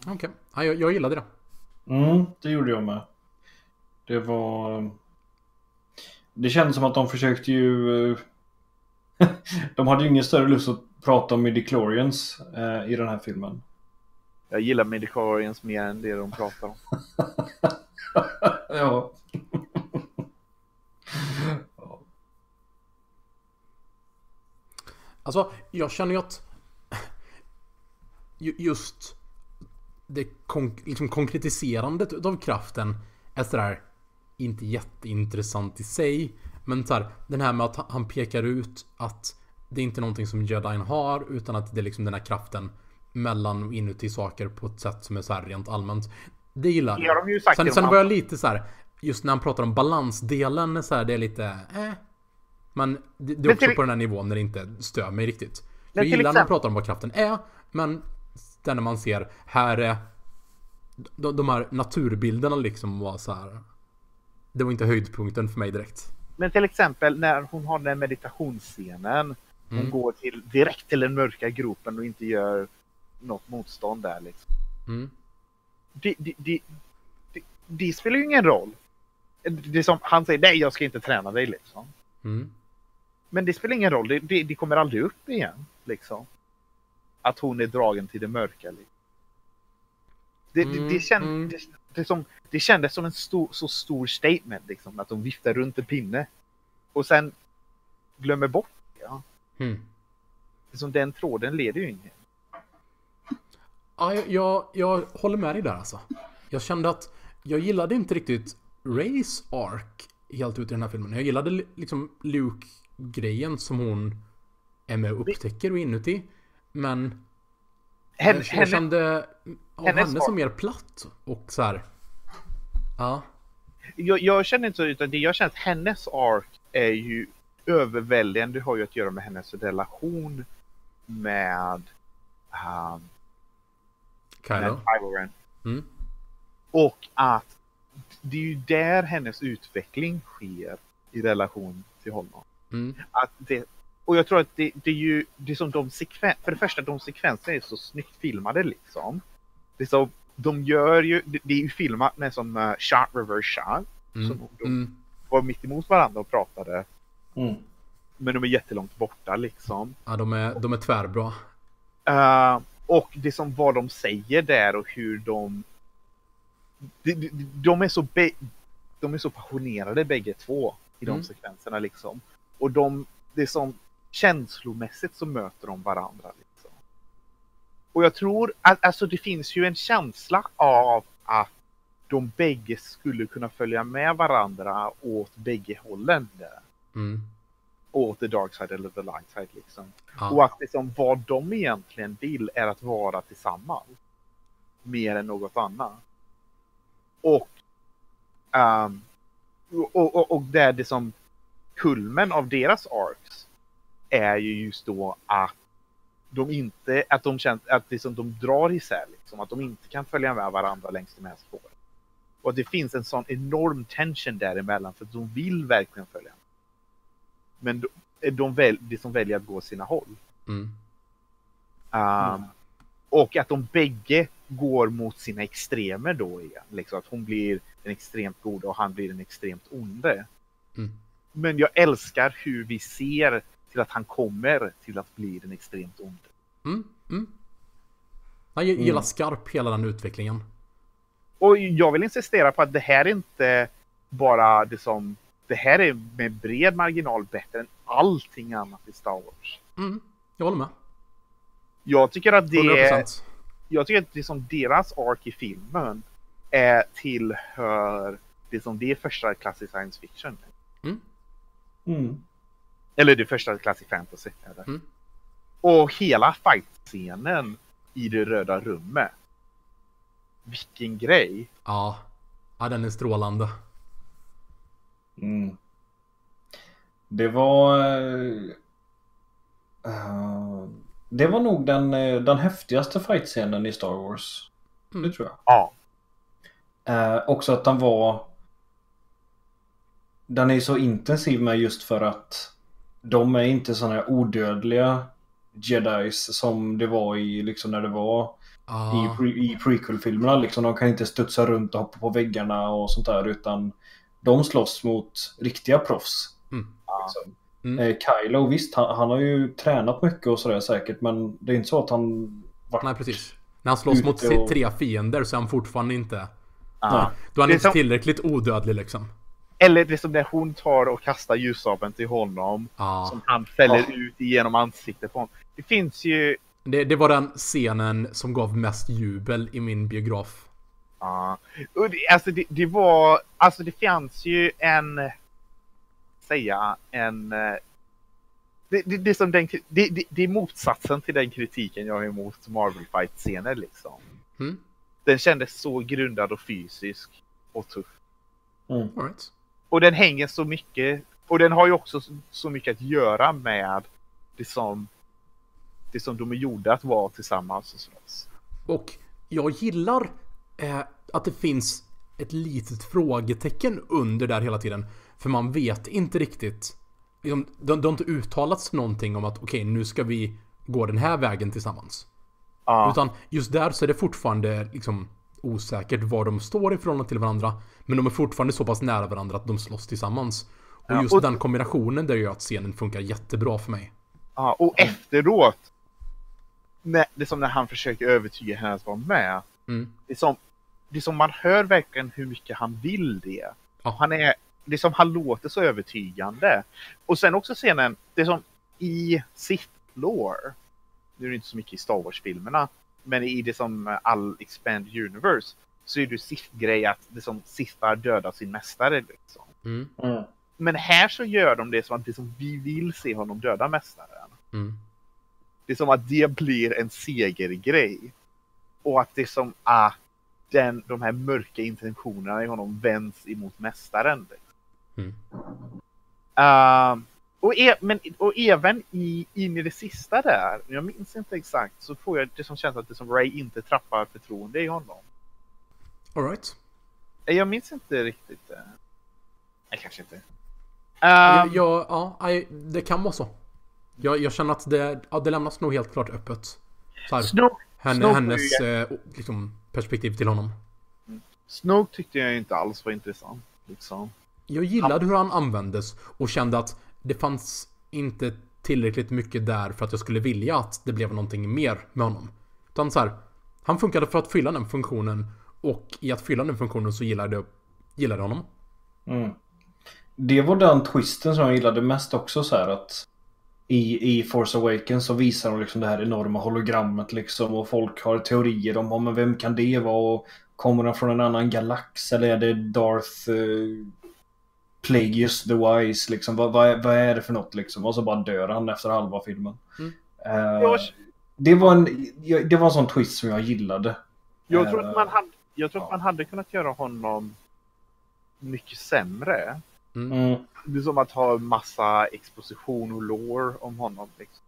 Speaker 2: Okej. Ja, jag, jag gillade det.
Speaker 3: Mm, det gjorde jag med. Det var... Det kändes som att de försökte ju... de hade ju ingen större lust att prata om midichlorians eh, i den här filmen.
Speaker 1: Jag gillar Midichlorians mer än det de pratar om.
Speaker 3: ja.
Speaker 2: Alltså, jag känner ju att just det konk liksom konkretiserandet av kraften är sådär inte jätteintressant i sig. Men så här, den här med att han pekar ut att det är inte någonting som jedin har utan att det är liksom den här kraften mellan och inuti saker på ett sätt som är så här rent allmänt. Det gillar
Speaker 1: har de ju sagt
Speaker 2: Sen, sen var jag lite så här, just när han pratar om balansdelen så här, det är lite eh. Men det, det är också
Speaker 1: till-
Speaker 2: på den här nivån när det inte stör mig riktigt.
Speaker 1: Men
Speaker 2: jag gillar när man
Speaker 1: exempel-
Speaker 2: pratar om vad kraften är, men sen när man ser här är de, de här naturbilderna liksom var så här. Det var inte höjdpunkten för mig direkt.
Speaker 1: Men till exempel när hon har den meditationsscenen. Hon
Speaker 2: Mm.
Speaker 1: går till, direkt till den mörka gropen och inte gör något motstånd där. Liksom.
Speaker 2: Mm.
Speaker 1: Det, det, det, det, spelar ju ingen roll. Det som han säger, nej jag ska inte träna dig liksom.
Speaker 2: Mm.
Speaker 1: Men det spelar ingen roll, det, det, det kommer aldrig upp igen. Liksom. Att hon är dragen till det mörka. Liksom. Det, det, det,
Speaker 2: Mm,
Speaker 1: känd,
Speaker 2: mm.
Speaker 1: det, det, som, det kändes som en stor, så stor statement, liksom, att de viftar runt en pinne. Och sen glömmer bort det. Ja.
Speaker 2: Mm.
Speaker 1: Liksom, den tråden leder ju ingen.
Speaker 2: Ja, jag, jag, jag håller med dig där alltså. Jag kände att jag gillade inte riktigt Rays ark helt ut i den här filmen. Jag gillade li- liksom Luke-grejen som hon är med och upptäcker och inuti. Men
Speaker 1: Hen,
Speaker 2: jag,
Speaker 1: henne,
Speaker 2: kände av henne
Speaker 1: ark-
Speaker 2: som mer platt och så här. Ja.
Speaker 1: jag, jag känner inte så, utan det jag känner att hennes ark är ju överväldigande. Det har ju att göra med hennes relation med, um,
Speaker 2: Kylo.
Speaker 1: Kylo Ren.
Speaker 2: Mm.
Speaker 1: Och att det är ju där hennes utveckling sker i relation till honom.
Speaker 2: Mm.
Speaker 1: Att det, och jag tror att det, det är ju det är som de sekven, för det första de sekvenserna är så snyggt filmade liksom. Det är så, de gör ju, det, det är ju filmat med som uh, shot reverse shot.
Speaker 2: Mm.
Speaker 1: Som de
Speaker 2: Mm.
Speaker 1: var mitt emot varandra och pratade.
Speaker 3: Mm.
Speaker 1: Men de är jättelångt borta liksom.
Speaker 2: Ja, de är, de är tvärbra.
Speaker 1: Uh, och det som vad de säger där och hur de... De, de, de är så be, de är så passionerade bägge två i de
Speaker 2: Mm.
Speaker 1: sekvenserna liksom. Och de, det är som känslomässigt så möter de varandra. Liksom. Och jag tror att alltså, det finns ju en känsla av att de bägge skulle kunna följa med varandra åt bägge hållen. Där.
Speaker 2: Mm.
Speaker 1: Åt the dark side eller the light side liksom.
Speaker 2: Ja.
Speaker 1: Och att liksom vad de egentligen vill är att vara tillsammans. Mer än något annat. Och, ehm, och, och, och där det som kulmen av deras arcs är ju just då att de inte, att de känner att det som de drar isär liksom, att de inte kan följa med varandra längs de här spåren. Och att det finns en sån enorm tension däremellan för att de vill verkligen följa med. Men de, de väl, de som väljer att gå sina håll.
Speaker 2: Mm.
Speaker 1: Um, Och att de bägge går mot sina extremer då igen. Liksom att hon blir den extremt goda och han blir den extremt onde.
Speaker 2: Mm.
Speaker 1: Men jag älskar hur vi ser till att han kommer till att bli den extremt onde.
Speaker 2: Mm. Mm. Jag gi- gillar skarp hela den utvecklingen.
Speaker 1: Och jag vill insistera på att det här är inte bara det som... Det här är med bred marginal bättre än allting annat i Star Wars.
Speaker 2: Mm. Jag håller med.
Speaker 1: Jag tycker att det
Speaker 2: 100%.
Speaker 1: jag tycker att det som deras ark i filmen är tillhör det som det är första klass i science fiction.
Speaker 3: Mm.
Speaker 1: Eller det första klass i fantasy. Är det.
Speaker 2: Mm.
Speaker 1: Och hela fight-scenen i det röda rummet. Vilken grej.
Speaker 2: Ja. Ja, den är strålande.
Speaker 3: Mm. Det var... eh, det var nog den, eh, den häftigaste fightscenen i Star Wars.
Speaker 2: Mm.
Speaker 3: Det tror jag.
Speaker 1: Ja.
Speaker 3: Eh, också att den var... Den är så intensiv med just för att de är inte sådana här odödliga jedis som det var i liksom när det var i,
Speaker 2: Ja.
Speaker 3: pre, i prequel-filmerna. Liksom, de kan inte studsa runt och hoppa på väggarna och sånt där utan de slåss mot riktiga proffs.
Speaker 2: Mm.
Speaker 3: Liksom.
Speaker 2: Mm.
Speaker 3: Eh, Kylo, visst han, han har ju tränat mycket och sådär säkert men det är inte så att han varit...
Speaker 2: Nej, precis. När han slåss mot
Speaker 3: och-
Speaker 2: tre fiender så är han fortfarande inte...
Speaker 1: ja.
Speaker 2: Då är han
Speaker 1: Det är
Speaker 2: inte
Speaker 1: som-
Speaker 2: tillräckligt odödlig liksom.
Speaker 1: Eller det som när hon tar och kastar ljussabeln till honom.
Speaker 2: Ja.
Speaker 1: Som han fäller
Speaker 3: Ja.
Speaker 1: ut genom ansiktet på honom. Det finns ju...
Speaker 2: Det, det var den scenen som gav mest jubel i min biograf.
Speaker 1: Ja. Och det, alltså det, det var... Alltså det fanns ju en... Säga en... eh, Det, det, det, är som den, det, det, det är motsatsen till den kritiken jag har emot Marvel Fight-scener liksom.
Speaker 2: Mm.
Speaker 1: Den kändes så grundad och fysisk och tuff.
Speaker 3: Mm.
Speaker 2: All right.
Speaker 1: Och den hänger så mycket. Och den har ju också så, så mycket att göra med det som, det som de är gjorda att vara tillsammans och slåss.
Speaker 2: Och jag gillar eh, att det finns ett litet frågetecken under där hela tiden. För man vet inte riktigt. Liksom, det, det har inte uttalats någonting om att okej, nu ska vi gå den här vägen tillsammans.
Speaker 1: Ja,
Speaker 2: Utan just där så är det fortfarande liksom osäkert var de står i förhållande till varandra. Men de är fortfarande så pass nära varandra att de slåss tillsammans. Och
Speaker 1: Ja,
Speaker 2: just
Speaker 1: och-
Speaker 2: den kombinationen där gör att scenen funkar jättebra för mig.
Speaker 1: ja, och efteråt. När, det är som när han försöker övertyga henne att vara med.
Speaker 2: Mm.
Speaker 1: Det är som, det som man hör verkligen hur mycket han vill det.
Speaker 2: Ja.
Speaker 1: Han är, det är som han låter så övertygande. Och sen också scenen, det som i Sith lore. Nu är det inte så mycket i Star Wars-filmerna. Men i det som all expanded universe. Så är det Sith-grej att det som Sithar dödar sin mästare. Liksom.
Speaker 2: Mm.
Speaker 3: Mm.
Speaker 1: Men här så gör de det som att det som vi vill se honom döda mästaren.
Speaker 2: Mm.
Speaker 1: Det är som att det blir en segergrej. Och att det är som att den, de här mörka intentionerna i honom vänds emot mästaren.
Speaker 2: Mm.
Speaker 1: Ehm, och, e- men, och även i, in i det sista där, jag minns inte exakt, så får jag det som känns att det som Ray inte trappar förtroende i honom.
Speaker 2: All right.
Speaker 1: Eh, Jag minns inte riktigt. Nej, kanske inte.
Speaker 2: Ja,
Speaker 1: Ehm,
Speaker 2: ja, ja, nej, det kan vara så. Jag, jag känner att det, ja, det lämnas nog helt klart öppet. Så här,
Speaker 1: Snoke,
Speaker 2: henne, hennes eh, liksom, perspektiv till honom.
Speaker 1: Snoke tyckte jag inte alls var intressant. Liksom.
Speaker 2: Jag gillade hur han användes och kände att det fanns inte tillräckligt mycket där för att jag skulle vilja att det blev någonting mer med honom. Utan så här, han funkade för att fylla den funktionen och i att fylla den funktionen så gillade jag, gillade honom.
Speaker 3: Mm. Det var den twisten som jag gillade mest också så här att i, i Force Awakens så visar de liksom det här enorma hologrammet liksom och folk har teorier om, om men vem kan det vara och kommer den från en annan galax eller är det Darth uh, Plagueis the Wise liksom vad, vad, är, vad är det för något liksom och så bara dör han efter halva filmen.
Speaker 2: Mm.
Speaker 3: Uh, det, var en, det var en sån twist som jag gillade.
Speaker 1: Jag tror att man hade, jag tror att man hade kunnat göra honom mycket sämre.
Speaker 2: Mm.
Speaker 3: Mm.
Speaker 1: Det är som att ha massa exposition och lore om honom. Liksom.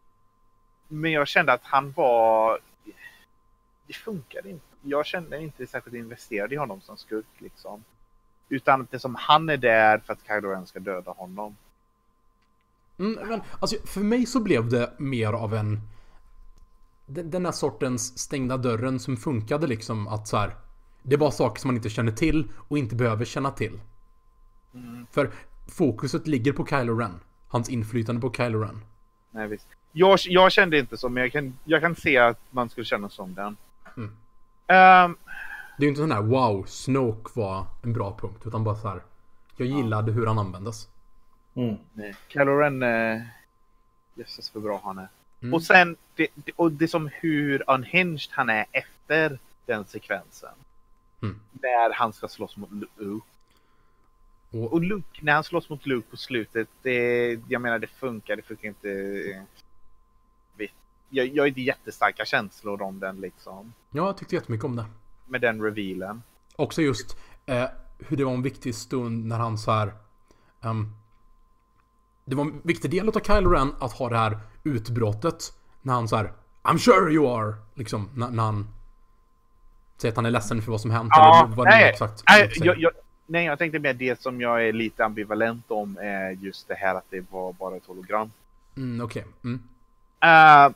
Speaker 1: Men jag kände att han var... Det funkade inte. Jag kände inte särskilt investerad i honom som skurk liksom. Utan det som han är där för att Kylo Ren ska döda honom.
Speaker 2: Mm, men, alltså, för mig så blev det mer av en... Den, den här sortens stängda dörren som funkade liksom att så här. Det var saker som man inte känner till och inte behöver känna till.
Speaker 1: Mm.
Speaker 2: För fokuset ligger på Kylo Ren. Hans inflytande på Kylo Ren.
Speaker 1: Nej, visst. Jag, jag kände inte så, men jag kan, jag kan se att man skulle känna som den.
Speaker 2: Mm.
Speaker 1: Ehm,
Speaker 2: Det är ju inte sån här wow, Snoke var en bra punkt. Utan bara så här. Jag gillade hur han användes.
Speaker 3: Mm.
Speaker 1: nej. Kylo Ren, eh, jösses för bra han är.
Speaker 2: Mm.
Speaker 1: Och sen, det, det, och det som hur unhinged han är efter den sekvensen.
Speaker 2: Mm.
Speaker 1: När han ska slåss mot Luke.
Speaker 2: Och,
Speaker 1: Och Luke, när han slåss mot Luke på slutet, det, jag menar det funkar, det funkar inte... Jag, jag har inte jättestarka känslor om den liksom.
Speaker 2: ja, jag tyckte jättemycket om det.
Speaker 1: Med den revealen.
Speaker 2: Också just eh, hur det var en viktig stund när han så här. ehm, det var en viktig del av Kylo Ren att ha det här utbrottet. När han så här. I'm sure you are. Liksom när, när han. Säger att han är ledsen för vad som hänt.
Speaker 1: Ja,
Speaker 2: eller vad det nu är
Speaker 1: nej,
Speaker 2: exakt.
Speaker 1: nej, jag, jag, nej, jag tänkte mer det som jag är lite ambivalent om är just det här att det var bara ett hologram.
Speaker 2: Mm, Okej. Mm.
Speaker 1: Uh,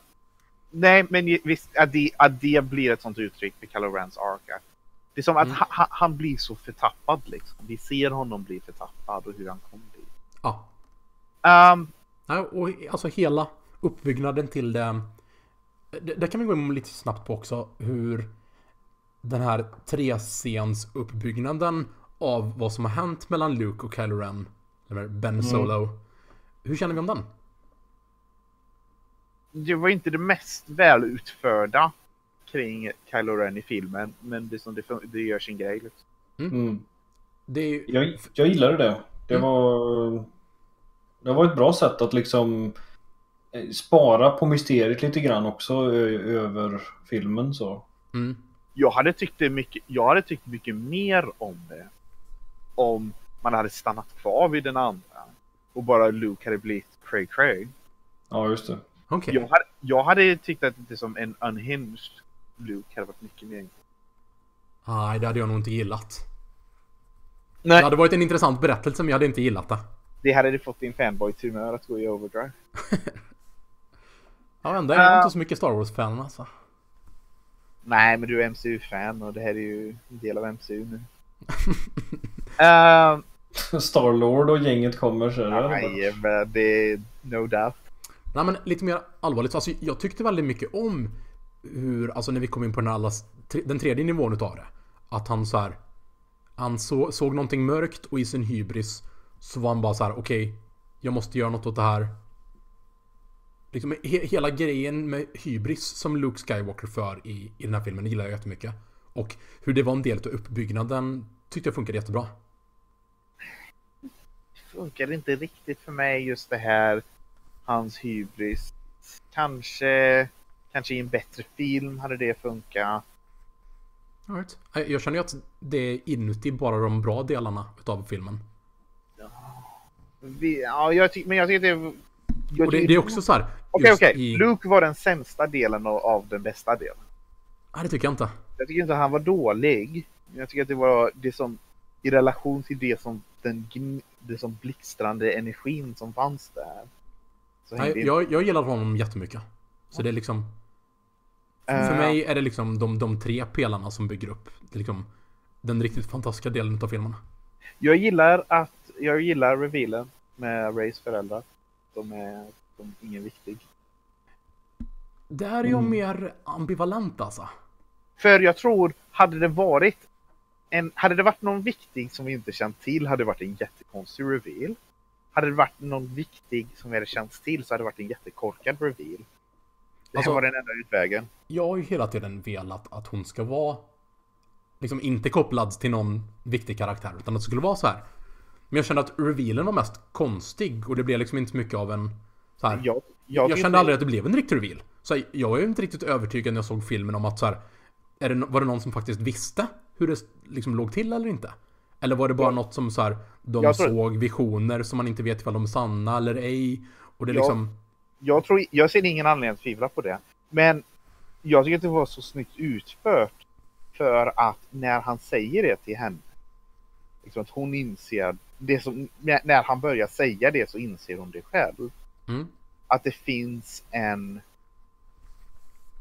Speaker 1: nej, men visst, att det, att det blir ett sånt uttryck för Kylo Rens ark. Det är som att
Speaker 2: Mm.
Speaker 1: han, blir så förtappad liksom. Vi ser honom bli förtappad och hur han kom dit.
Speaker 2: Ja.
Speaker 1: Um,
Speaker 2: Nej, och alltså hela uppbyggnaden till det. det där kan vi gå in lite snabbt på också. Hur den här trescens uppbyggnaden av vad som har hänt mellan Luke och Kylo Ren. Eller Ben Solo. Hur känner vi om den?
Speaker 1: det var inte det mest välutförda kring Kylo Ren i filmen, men det, som det, det gör sin grej. Liksom.
Speaker 3: Mm.
Speaker 2: Det är ju...
Speaker 3: Jag, jag gillade det. Det
Speaker 2: Mm.
Speaker 3: var... Det var ett bra sätt att liksom eh, spara på mysteriet lite grann också över filmen så.
Speaker 2: Mm.
Speaker 1: Jag hade tyckt det mycket, jag hade tyckt mycket mer om det om man hade stannat kvar vid den andra och bara Luke hade blivit Craig Craig.
Speaker 3: Ja, just det.
Speaker 2: Okej.
Speaker 1: Jag, hade, jag hade tyckt att det som en unhinged Luke hade varit mycket mer.
Speaker 2: Nej, det hade jag nog inte gillat. Det
Speaker 1: Nej.
Speaker 2: hade varit en intressant berättelse men jag hade inte gillat det.
Speaker 1: Det hade det fått din fanboy-tumör att gå i overdrive.
Speaker 2: Ja, ändå är jag
Speaker 1: Ja.
Speaker 2: inte så mycket Star Wars-fan alltså.
Speaker 1: Nej, men du är MCU-fan och det här är ju en del av MCU nu. Ehm,
Speaker 3: Starlord och gänget kommer så är det.
Speaker 1: Nej, men det är no doubt.
Speaker 2: Nej men lite mer allvarligt, alltså jag tyckte väldigt mycket om hur, alltså när vi kom in på den, alla, den tredje nivån utav det. Att han så här, han så, såg någonting mörkt och i sin hybris så var han bara så här: okej, jag måste göra något åt det här. Liksom he, hela grejen med hybris som Luke Skywalker för i, i den här filmen gillar jag jättemycket. Och hur det var en del av uppbyggnaden tyckte jag funkade jättebra.
Speaker 1: Funkar inte riktigt för mig just det här. Hans hybris. Kanske, kanske i en bättre film hade det funkat.
Speaker 2: All right. Jag känner ju att det är inuti bara de bra delarna utav filmen.
Speaker 1: Vi, ja, jag men jag tycker det... Jag
Speaker 2: Och det, det är också så här.
Speaker 1: Okej, okej.
Speaker 2: i-
Speaker 1: Luke var den sämsta delen av, av den bästa delen.
Speaker 2: Nej, det tycker jag inte.
Speaker 1: Jag tycker inte att han var dålig. Jag tycker att det var det som i relation till det som den det som blixtrande energin som fanns där.
Speaker 2: Nej, jag, jag gillar honom jättemycket. Så det är liksom... För
Speaker 1: Eh,
Speaker 2: mig är det liksom de, de tre pelarna som bygger upp liksom, den riktigt fantastiska delen av filmen.
Speaker 1: Jag gillar att jag gillar revealen med Rays föräldrar. de är de är ingen viktig.
Speaker 2: Där är jag mer ambivalent alltså.
Speaker 1: För jag tror, hade det varit en, hade det varit någon viktig som vi inte känt till hade det varit en jättekonstig reveal. Hade det varit någon viktig som vi hade känt till så hade det varit en jättekorkad reveal. Det
Speaker 2: Alltså-
Speaker 1: här var den enda utvägen.
Speaker 2: Jag har ju hela tiden velat att hon ska vara liksom inte kopplad till någon viktig karaktär utan att det skulle vara så här. Men jag kände att revealen var mest konstig och det blev liksom inte så mycket av en så här.
Speaker 1: Jag,
Speaker 2: Jag,
Speaker 1: tycker
Speaker 2: kände
Speaker 1: inte-
Speaker 2: aldrig att det blev en riktig reveal. Så jag ju inte riktigt övertygad när jag såg filmen om att så här, är det, var det någon som faktiskt visste hur det liksom låg till eller inte? Eller var det bara
Speaker 1: Ja.
Speaker 2: något som så här, de såg visioner som man inte vet ifall de är sanna eller ej? Och det
Speaker 1: Ja.
Speaker 2: liksom...
Speaker 1: jag, tror, jag ser ingen anledning att tvivla på det. Men jag tycker att det var så snyggt utfört. För att när han säger det till henne. Liksom att hon inser. Det som, när när han börjar säga det så inser hon det själv.
Speaker 2: Mm,
Speaker 1: Att det finns en.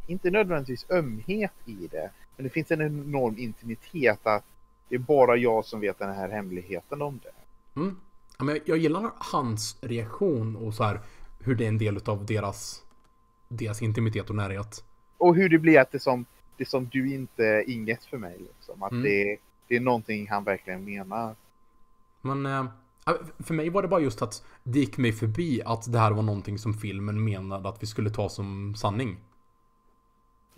Speaker 1: Inte nödvändigtvis ömhet i det. Men det finns en enorm intimitet att det är bara jag som vet den här hemligheten om det.
Speaker 2: mm. Ja, men jag, gillar hans reaktion och så här hur det är en del av deras, deras intimitet och närhet.
Speaker 1: Och hur det blir att det som, det som du inte inget för mig. Liksom. Att
Speaker 2: Mm.
Speaker 1: det, det är någonting han verkligen menar.
Speaker 2: Men eh, för mig var det bara just att det gick mig förbi att det här var någonting som filmen menade att vi skulle ta som sanning.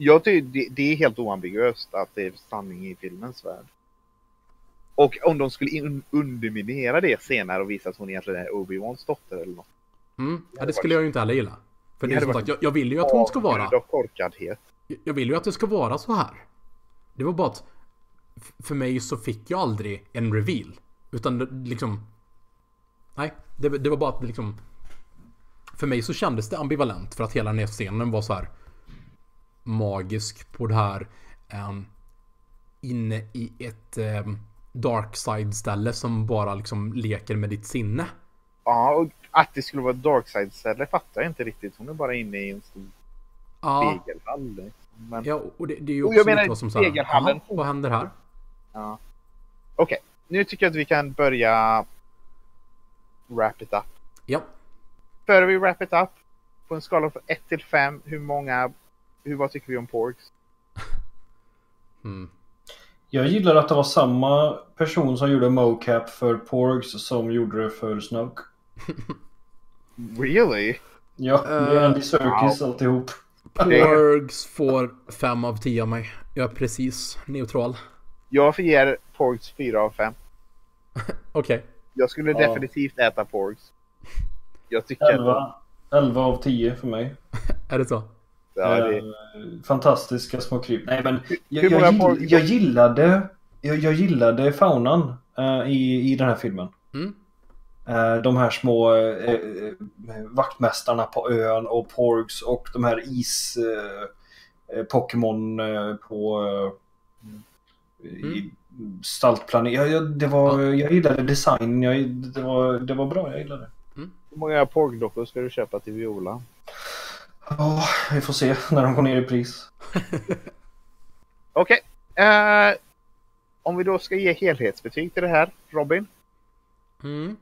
Speaker 1: Jag tycker det, det är helt oambiguöst att det är sanning i filmens värld. Och om de skulle in, underminera det senare och visa att hon egentligen är Obi-Wans dotter eller något.
Speaker 2: Mm. Ja, det skulle jag ju inte heller gilla. För det är som sagt, jag, jag vill ju att hon ska vara...
Speaker 1: Korkadhet.
Speaker 2: Jag vill ju att det ska vara så här. Det var bara att för mig så fick jag aldrig en reveal. Utan liksom... Nej, det, det var bara att liksom... För mig så kändes det ambivalent för att hela den här scenen var så här magisk på det här ehm, inne i ett um, dark side ställe som bara liksom leker med ditt sinne.
Speaker 1: Ja, och att det skulle vara ett darkside-ställe fattar jag inte riktigt. Hon är bara inne i en stor
Speaker 2: Ja,
Speaker 1: spegelhall. liksom. Men,
Speaker 2: ja och det, det är ju
Speaker 1: Och
Speaker 2: också
Speaker 1: jag menar,
Speaker 2: lite vad som
Speaker 1: spegelhallen-
Speaker 2: "Jaha, vad händer här?
Speaker 1: ja. Okej, nu tycker jag att vi kan börja wrap it up.
Speaker 2: Ja,
Speaker 1: Före vi wrap it up, på en skala från 1 till 5, hur många, hur, vad tycker vi om Porks?
Speaker 2: mm.
Speaker 3: Jag gillar att det var samma person som gjorde mocap för Porgs som gjorde det för Snoke.
Speaker 1: Really?
Speaker 3: Ja, det är
Speaker 2: Eh,
Speaker 3: Andy Serkis alltihop.
Speaker 2: Porgs får 5 av 10 av mig. Jag är precis neutral.
Speaker 1: Jag ger Porks 4 av 5.
Speaker 2: Okej.
Speaker 1: Jag skulle
Speaker 3: Ja.
Speaker 1: definitivt äta Porks. Jag tycker att
Speaker 3: 11, 11 av 10 för mig.
Speaker 2: Är det så?
Speaker 1: Ja, det,
Speaker 3: Eh, Fantastiska små kryp. Nej men jag, jag, gill, jag gillade jag, jag gillade faunan eh, i, i den här filmen.
Speaker 2: Mm.
Speaker 3: Eh, de här små eh, vaktmästarna på ön och Porgs och de här is Pokémon på i Staltplanet. Jag, jag, det var, jag gillade design. Jag, det, var, det var bra. Jag gillade det.
Speaker 1: hur många Pork-dockor ska du köpa till Viola?
Speaker 3: Ja, vi får se när de går ner i pris.
Speaker 1: Okej. eh, om vi då ska ge helhetsbetyg till det här, Robin?
Speaker 2: Mm.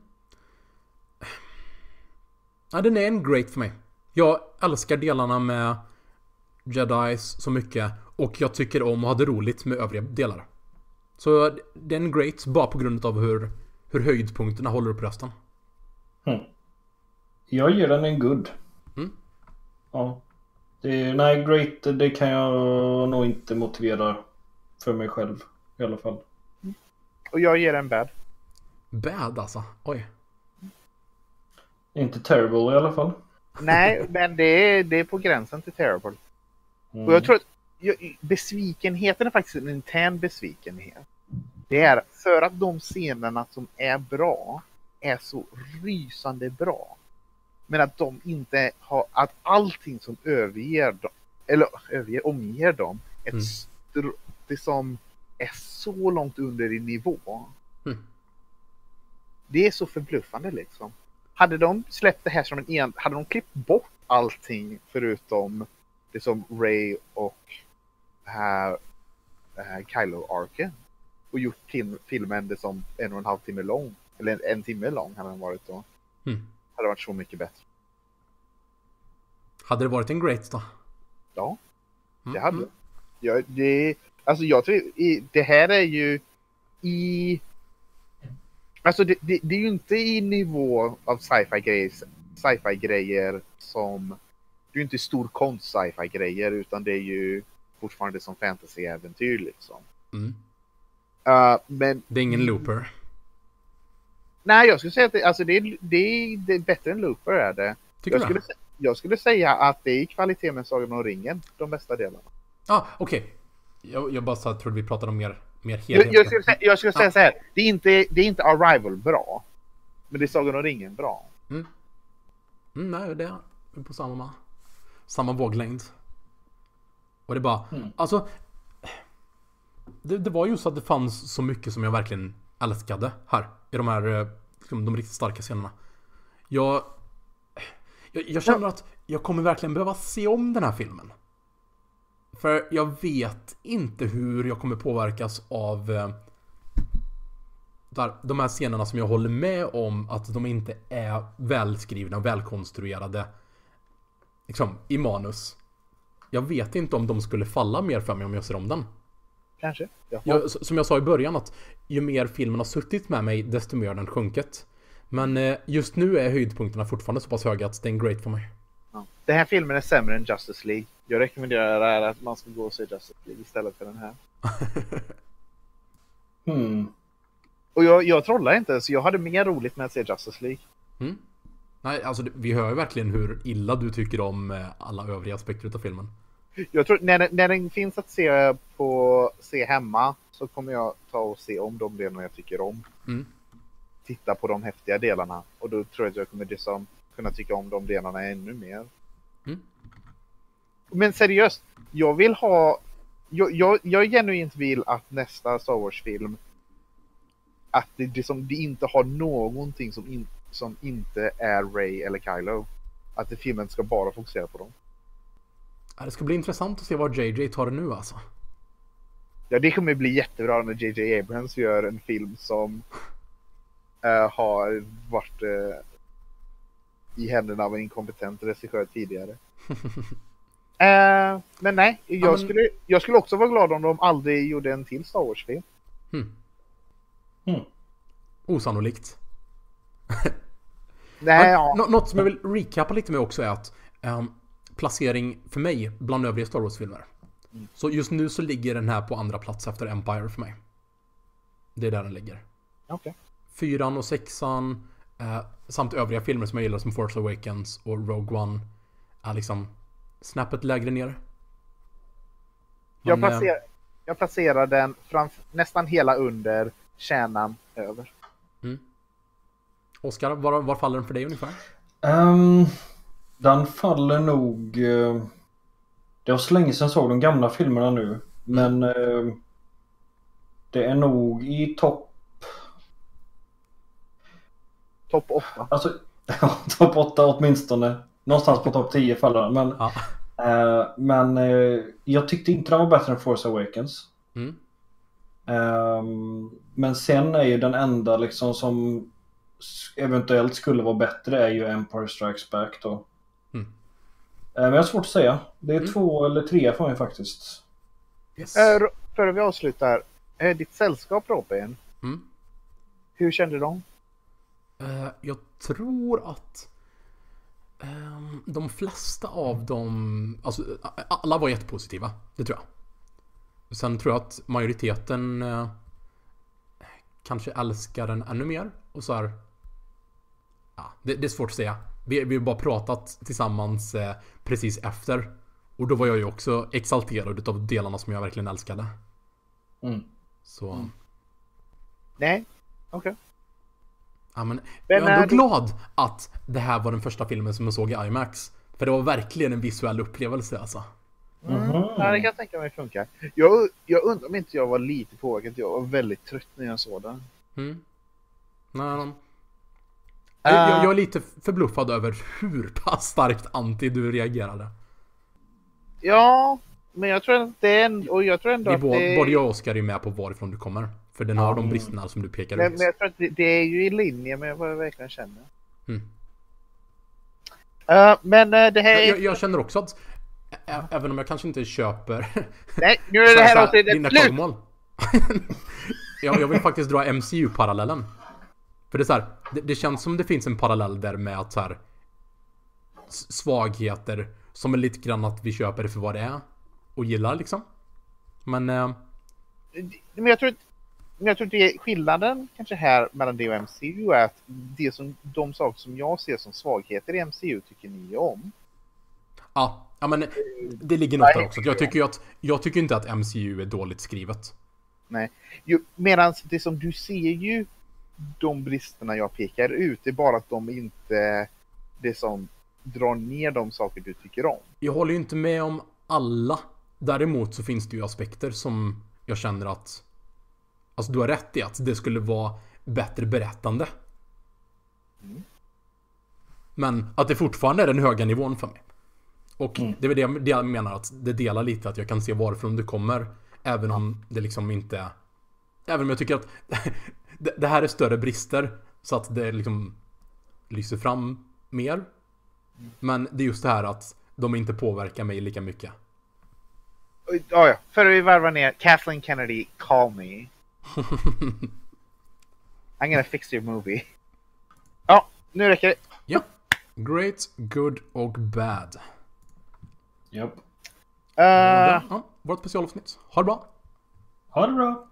Speaker 2: Ja, den är en great för mig. Jag älskar delarna med Jedis så mycket och jag tycker om att ha det roligt med övriga delar. Så det är en great bara på grund av hur, hur höjdpunkterna håller upp resten.
Speaker 3: Jag ger den en good. Ja. Det, nej, great det kan jag nog inte motivera för mig själv i alla fall.
Speaker 1: Och jag ger en bad.
Speaker 2: Bad alltså. Oj.
Speaker 3: Inte terrible i alla fall.
Speaker 1: Nej, men det är, det är på gränsen till terrible.
Speaker 3: Mm.
Speaker 1: Och jag tror att jag, besvikenheten är faktiskt en intern besvikenhet. Det är för att de scenerna som är bra är så rysande bra. Men att de inte har, att allting som överger dem, eller överger, omger dem, ett
Speaker 2: Mm.
Speaker 1: str- det som är så långt under i nivå.
Speaker 2: Mm.
Speaker 1: Det är så förbluffande liksom. Hade de släppt det här som en en, hade de klippt bort allting förutom det som Ray och uh, uh, Kylo-arken och gjort till filmen det som en och en halv timme lång, eller en, en timme lång hade den varit då.
Speaker 2: Mm.
Speaker 1: Hade varit så mycket bättre.
Speaker 2: Hade det varit en Great då?
Speaker 1: Ja,
Speaker 2: Mm,
Speaker 1: det hade
Speaker 2: mm.
Speaker 1: det. Ja, det. Alltså jag tror, det här är ju i... Alltså det, det, det är ju inte i nivå av sci-fi grejer, sci-fi grejer som... Det är ju inte stor konst sci-fi grejer utan det är ju fortfarande som fantasy-äventyr liksom.
Speaker 2: Mm.
Speaker 1: Uh, men
Speaker 2: Det är ingen looper.
Speaker 1: Nej, jag skulle säga att det, alltså det, är, det, det är bättre än Looper är det.
Speaker 2: Tycker
Speaker 1: Jag skulle, jag skulle säga att det är i kvalitet med Sagan om ringen, de bästa delarna.
Speaker 2: Ah, okej. Jag, jag bara trodde vi pratade om mer, mer
Speaker 1: Jag,
Speaker 2: helhet.
Speaker 1: jag skulle, säga, jag skulle säga
Speaker 2: Ja.
Speaker 1: så här. Det är, inte, det är inte Arrival bra. Men det är Sagan om ringen bra.
Speaker 2: Mm, nej, det är på samma, samma våglängd. Och det är bara,
Speaker 3: Mm.
Speaker 2: alltså. Det, det var just att det fanns så mycket som jag verkligen älskade här. I de här, eh, liksom, de riktigt starka scenerna. Jag, jag, jag känner att jag kommer verkligen behöva se om den här filmen. För jag vet inte hur jag kommer påverkas av eh, där, de här scenerna som jag håller med om att de inte är välskrivna och välkonstruerade liksom, i manus. Jag vet inte om de skulle falla mer för mig om jag ser om den.
Speaker 1: Kanske.
Speaker 2: Jag, s- som jag sa i början att ju mer filmen har suttit med mig desto mer har den sjunkit. Men eh, just nu är höjdpunkterna fortfarande så pass höga att det är en great för mig.
Speaker 1: Ja. Den här filmen är sämre än Justice League. Jag rekommenderar att man ska gå och se Justice League istället för den här.
Speaker 3: Hmm.
Speaker 1: Och jag, jag trollar inte, så jag hade mer roligt med att se Justice League.
Speaker 2: Mm? Nej, alltså vi hör ju verkligen hur illa du tycker om eh, alla övriga aspekter av filmen.
Speaker 1: Jag tror, när, när den finns att se på se hemma så kommer jag ta och se om de delarna jag tycker om.
Speaker 2: Mm.
Speaker 1: Titta på de häftiga delarna. Och då tror jag att jag kommer liksom kunna tycka om de delarna ännu mer.
Speaker 2: Mm.
Speaker 1: Men seriöst, jag vill ha... Jag, jag, jag genuint vill att nästa Star Wars-film att det, det, som, det inte har någonting som, in, som inte är Ray eller Kylo. Att det, filmen ska bara fokusera på dem.
Speaker 2: Det ska bli intressant att se var JJ tar det nu alltså.
Speaker 1: Ja, det kommer bli jättebra när JJ Abrams gör en film som eh, har varit eh, i händerna av en inkompetent regissör tidigare. Eh, men nej, jag,
Speaker 2: Ja, men-
Speaker 1: Skulle, jag skulle också vara glad om de aldrig gjorde en till Star Wars-film.
Speaker 2: Hmm.
Speaker 3: Hmm.
Speaker 2: Osannolikt.
Speaker 1: Nej, ja.
Speaker 2: nå- Något som jag vill recapa lite med också är att ehm, placering för mig bland övriga Star Wars-filmer.
Speaker 1: Mm.
Speaker 2: Så just nu så ligger den här på andra plats efter Empire för mig. Det är där den ligger.
Speaker 1: Okej.
Speaker 2: Fyran och sexan eh, samt övriga filmer som jag gillar som Force Awakens och Rogue One är liksom snäppet lägre ner.
Speaker 1: Jag,
Speaker 2: eh,
Speaker 1: placerar, jag placerar den framf- nästan hela under, kärnan över.
Speaker 2: Oscar, var, var faller den för dig ungefär?
Speaker 3: Ehm, den faller nog... eh, det var så länge sedan jag såg de gamla filmerna nu. Men eh, det är nog i topp...
Speaker 1: Topp 8.
Speaker 3: Alltså, topp 8 åtminstone. Någonstans på topp 10 faller den. Men,
Speaker 2: Ja.
Speaker 3: eh, men eh, jag tyckte inte den var bättre än Force Awakens.
Speaker 2: Mm.
Speaker 3: Ehm, men sen är ju den enda liksom som eventuellt skulle vara bättre är ju Empire Strikes Back då. Eh, men jag har svårt att säga. Det är
Speaker 2: Mm.
Speaker 3: två eller tre för mig faktiskt.
Speaker 2: Yes.
Speaker 1: Äh, före vi avslutar, eh, ditt sällskap Robin,
Speaker 2: Mm.
Speaker 1: hur kände de?
Speaker 2: Eh, jag tror att ehm, de flesta av dem, alltså alla var jättepositiva. Det tror jag. Sen tror jag att majoriteten eh, kanske älskar den ännu mer. Och så här, ja, det, det är svårt att säga. Vi, vi har bara pratat tillsammans eh, precis efter. Och då var jag ju också exalterad av delarna som jag verkligen älskade.
Speaker 3: Mm.
Speaker 2: Så,
Speaker 1: Nej? Okej.
Speaker 2: ja men jag är
Speaker 1: är
Speaker 2: ändå
Speaker 1: du?
Speaker 2: glad att det här var den första filmen som jag såg i IMAX. För det var verkligen en visuell upplevelse alltså.
Speaker 1: Mm.
Speaker 3: Mhm.
Speaker 1: Ja, det kan jag tänka mig funkar. Jag, jag undrar om inte jag var lite påverkad. Jag var väldigt trött när jag såg den.
Speaker 2: Mm. Nej, jag, jag,
Speaker 1: Ah.
Speaker 2: jag är lite förbluffad över hur pass starkt anti du reagerade.
Speaker 1: Ja, men jag tror att det är en, och jag tror ändå
Speaker 2: Vi
Speaker 1: att det
Speaker 2: Både jag och Oskar är med på varifrån du kommer. För den har de
Speaker 3: Mm.
Speaker 2: bristerna som du pekar
Speaker 1: men,
Speaker 2: ut.
Speaker 1: men jag tror att det, det är ju i linje med vad jag verkligen känner.
Speaker 2: Mm.
Speaker 1: Eh, men eh, det här
Speaker 2: Jag,
Speaker 1: är...
Speaker 2: jag, jag känner också att ä- även om jag kanske inte köper
Speaker 1: Nej, nu är det
Speaker 2: här,
Speaker 1: avsnittet slut!
Speaker 2: jag, jag vill faktiskt dra MCU-parallellen. För det är så här, det, det känns som det finns en parallell där med att så här svagheter som är lite grann att vi köper det för vad det är och gillar liksom. Men eh,
Speaker 1: Men jag tror att men jag tror att det är skillnaden kanske här mellan det och MCU är att det som, de saker som jag ser som svagheter i MCU tycker ni om.
Speaker 2: ja, ja men det ligger något där också. Jag tycker ju att jag tycker inte att MCU är dåligt skrivet.
Speaker 1: Nej. Medan det som du ser ju de bristerna jag pekar ut, det är bara att de inte det som drar ner de saker du tycker om.
Speaker 2: Jag håller ju inte med om alla. Däremot så finns det ju aspekter som jag känner att Alltså du har rätt i att det skulle vara bättre berättande. Men att det fortfarande är den höga nivån för mig. Och det är det jag, det jag menar att det delar lite att jag kan se varifrån det kommer. Även om det liksom inte... Även om jag tycker att det, här är större brister. Så att det liksom lyser fram mer. Men det är just det här att de inte påverkar mig lika mycket.
Speaker 1: Oj, Ja. För vi varvar ner. Kathleen Kennedy, call me. I'm gonna fix your movie. Ja, nu räcker det.
Speaker 2: Ja. Great, good och bad.
Speaker 3: Japp.
Speaker 1: Eh,
Speaker 2: Ja, vårt specialavsnitt. Ha det bra.
Speaker 3: Ha det bra.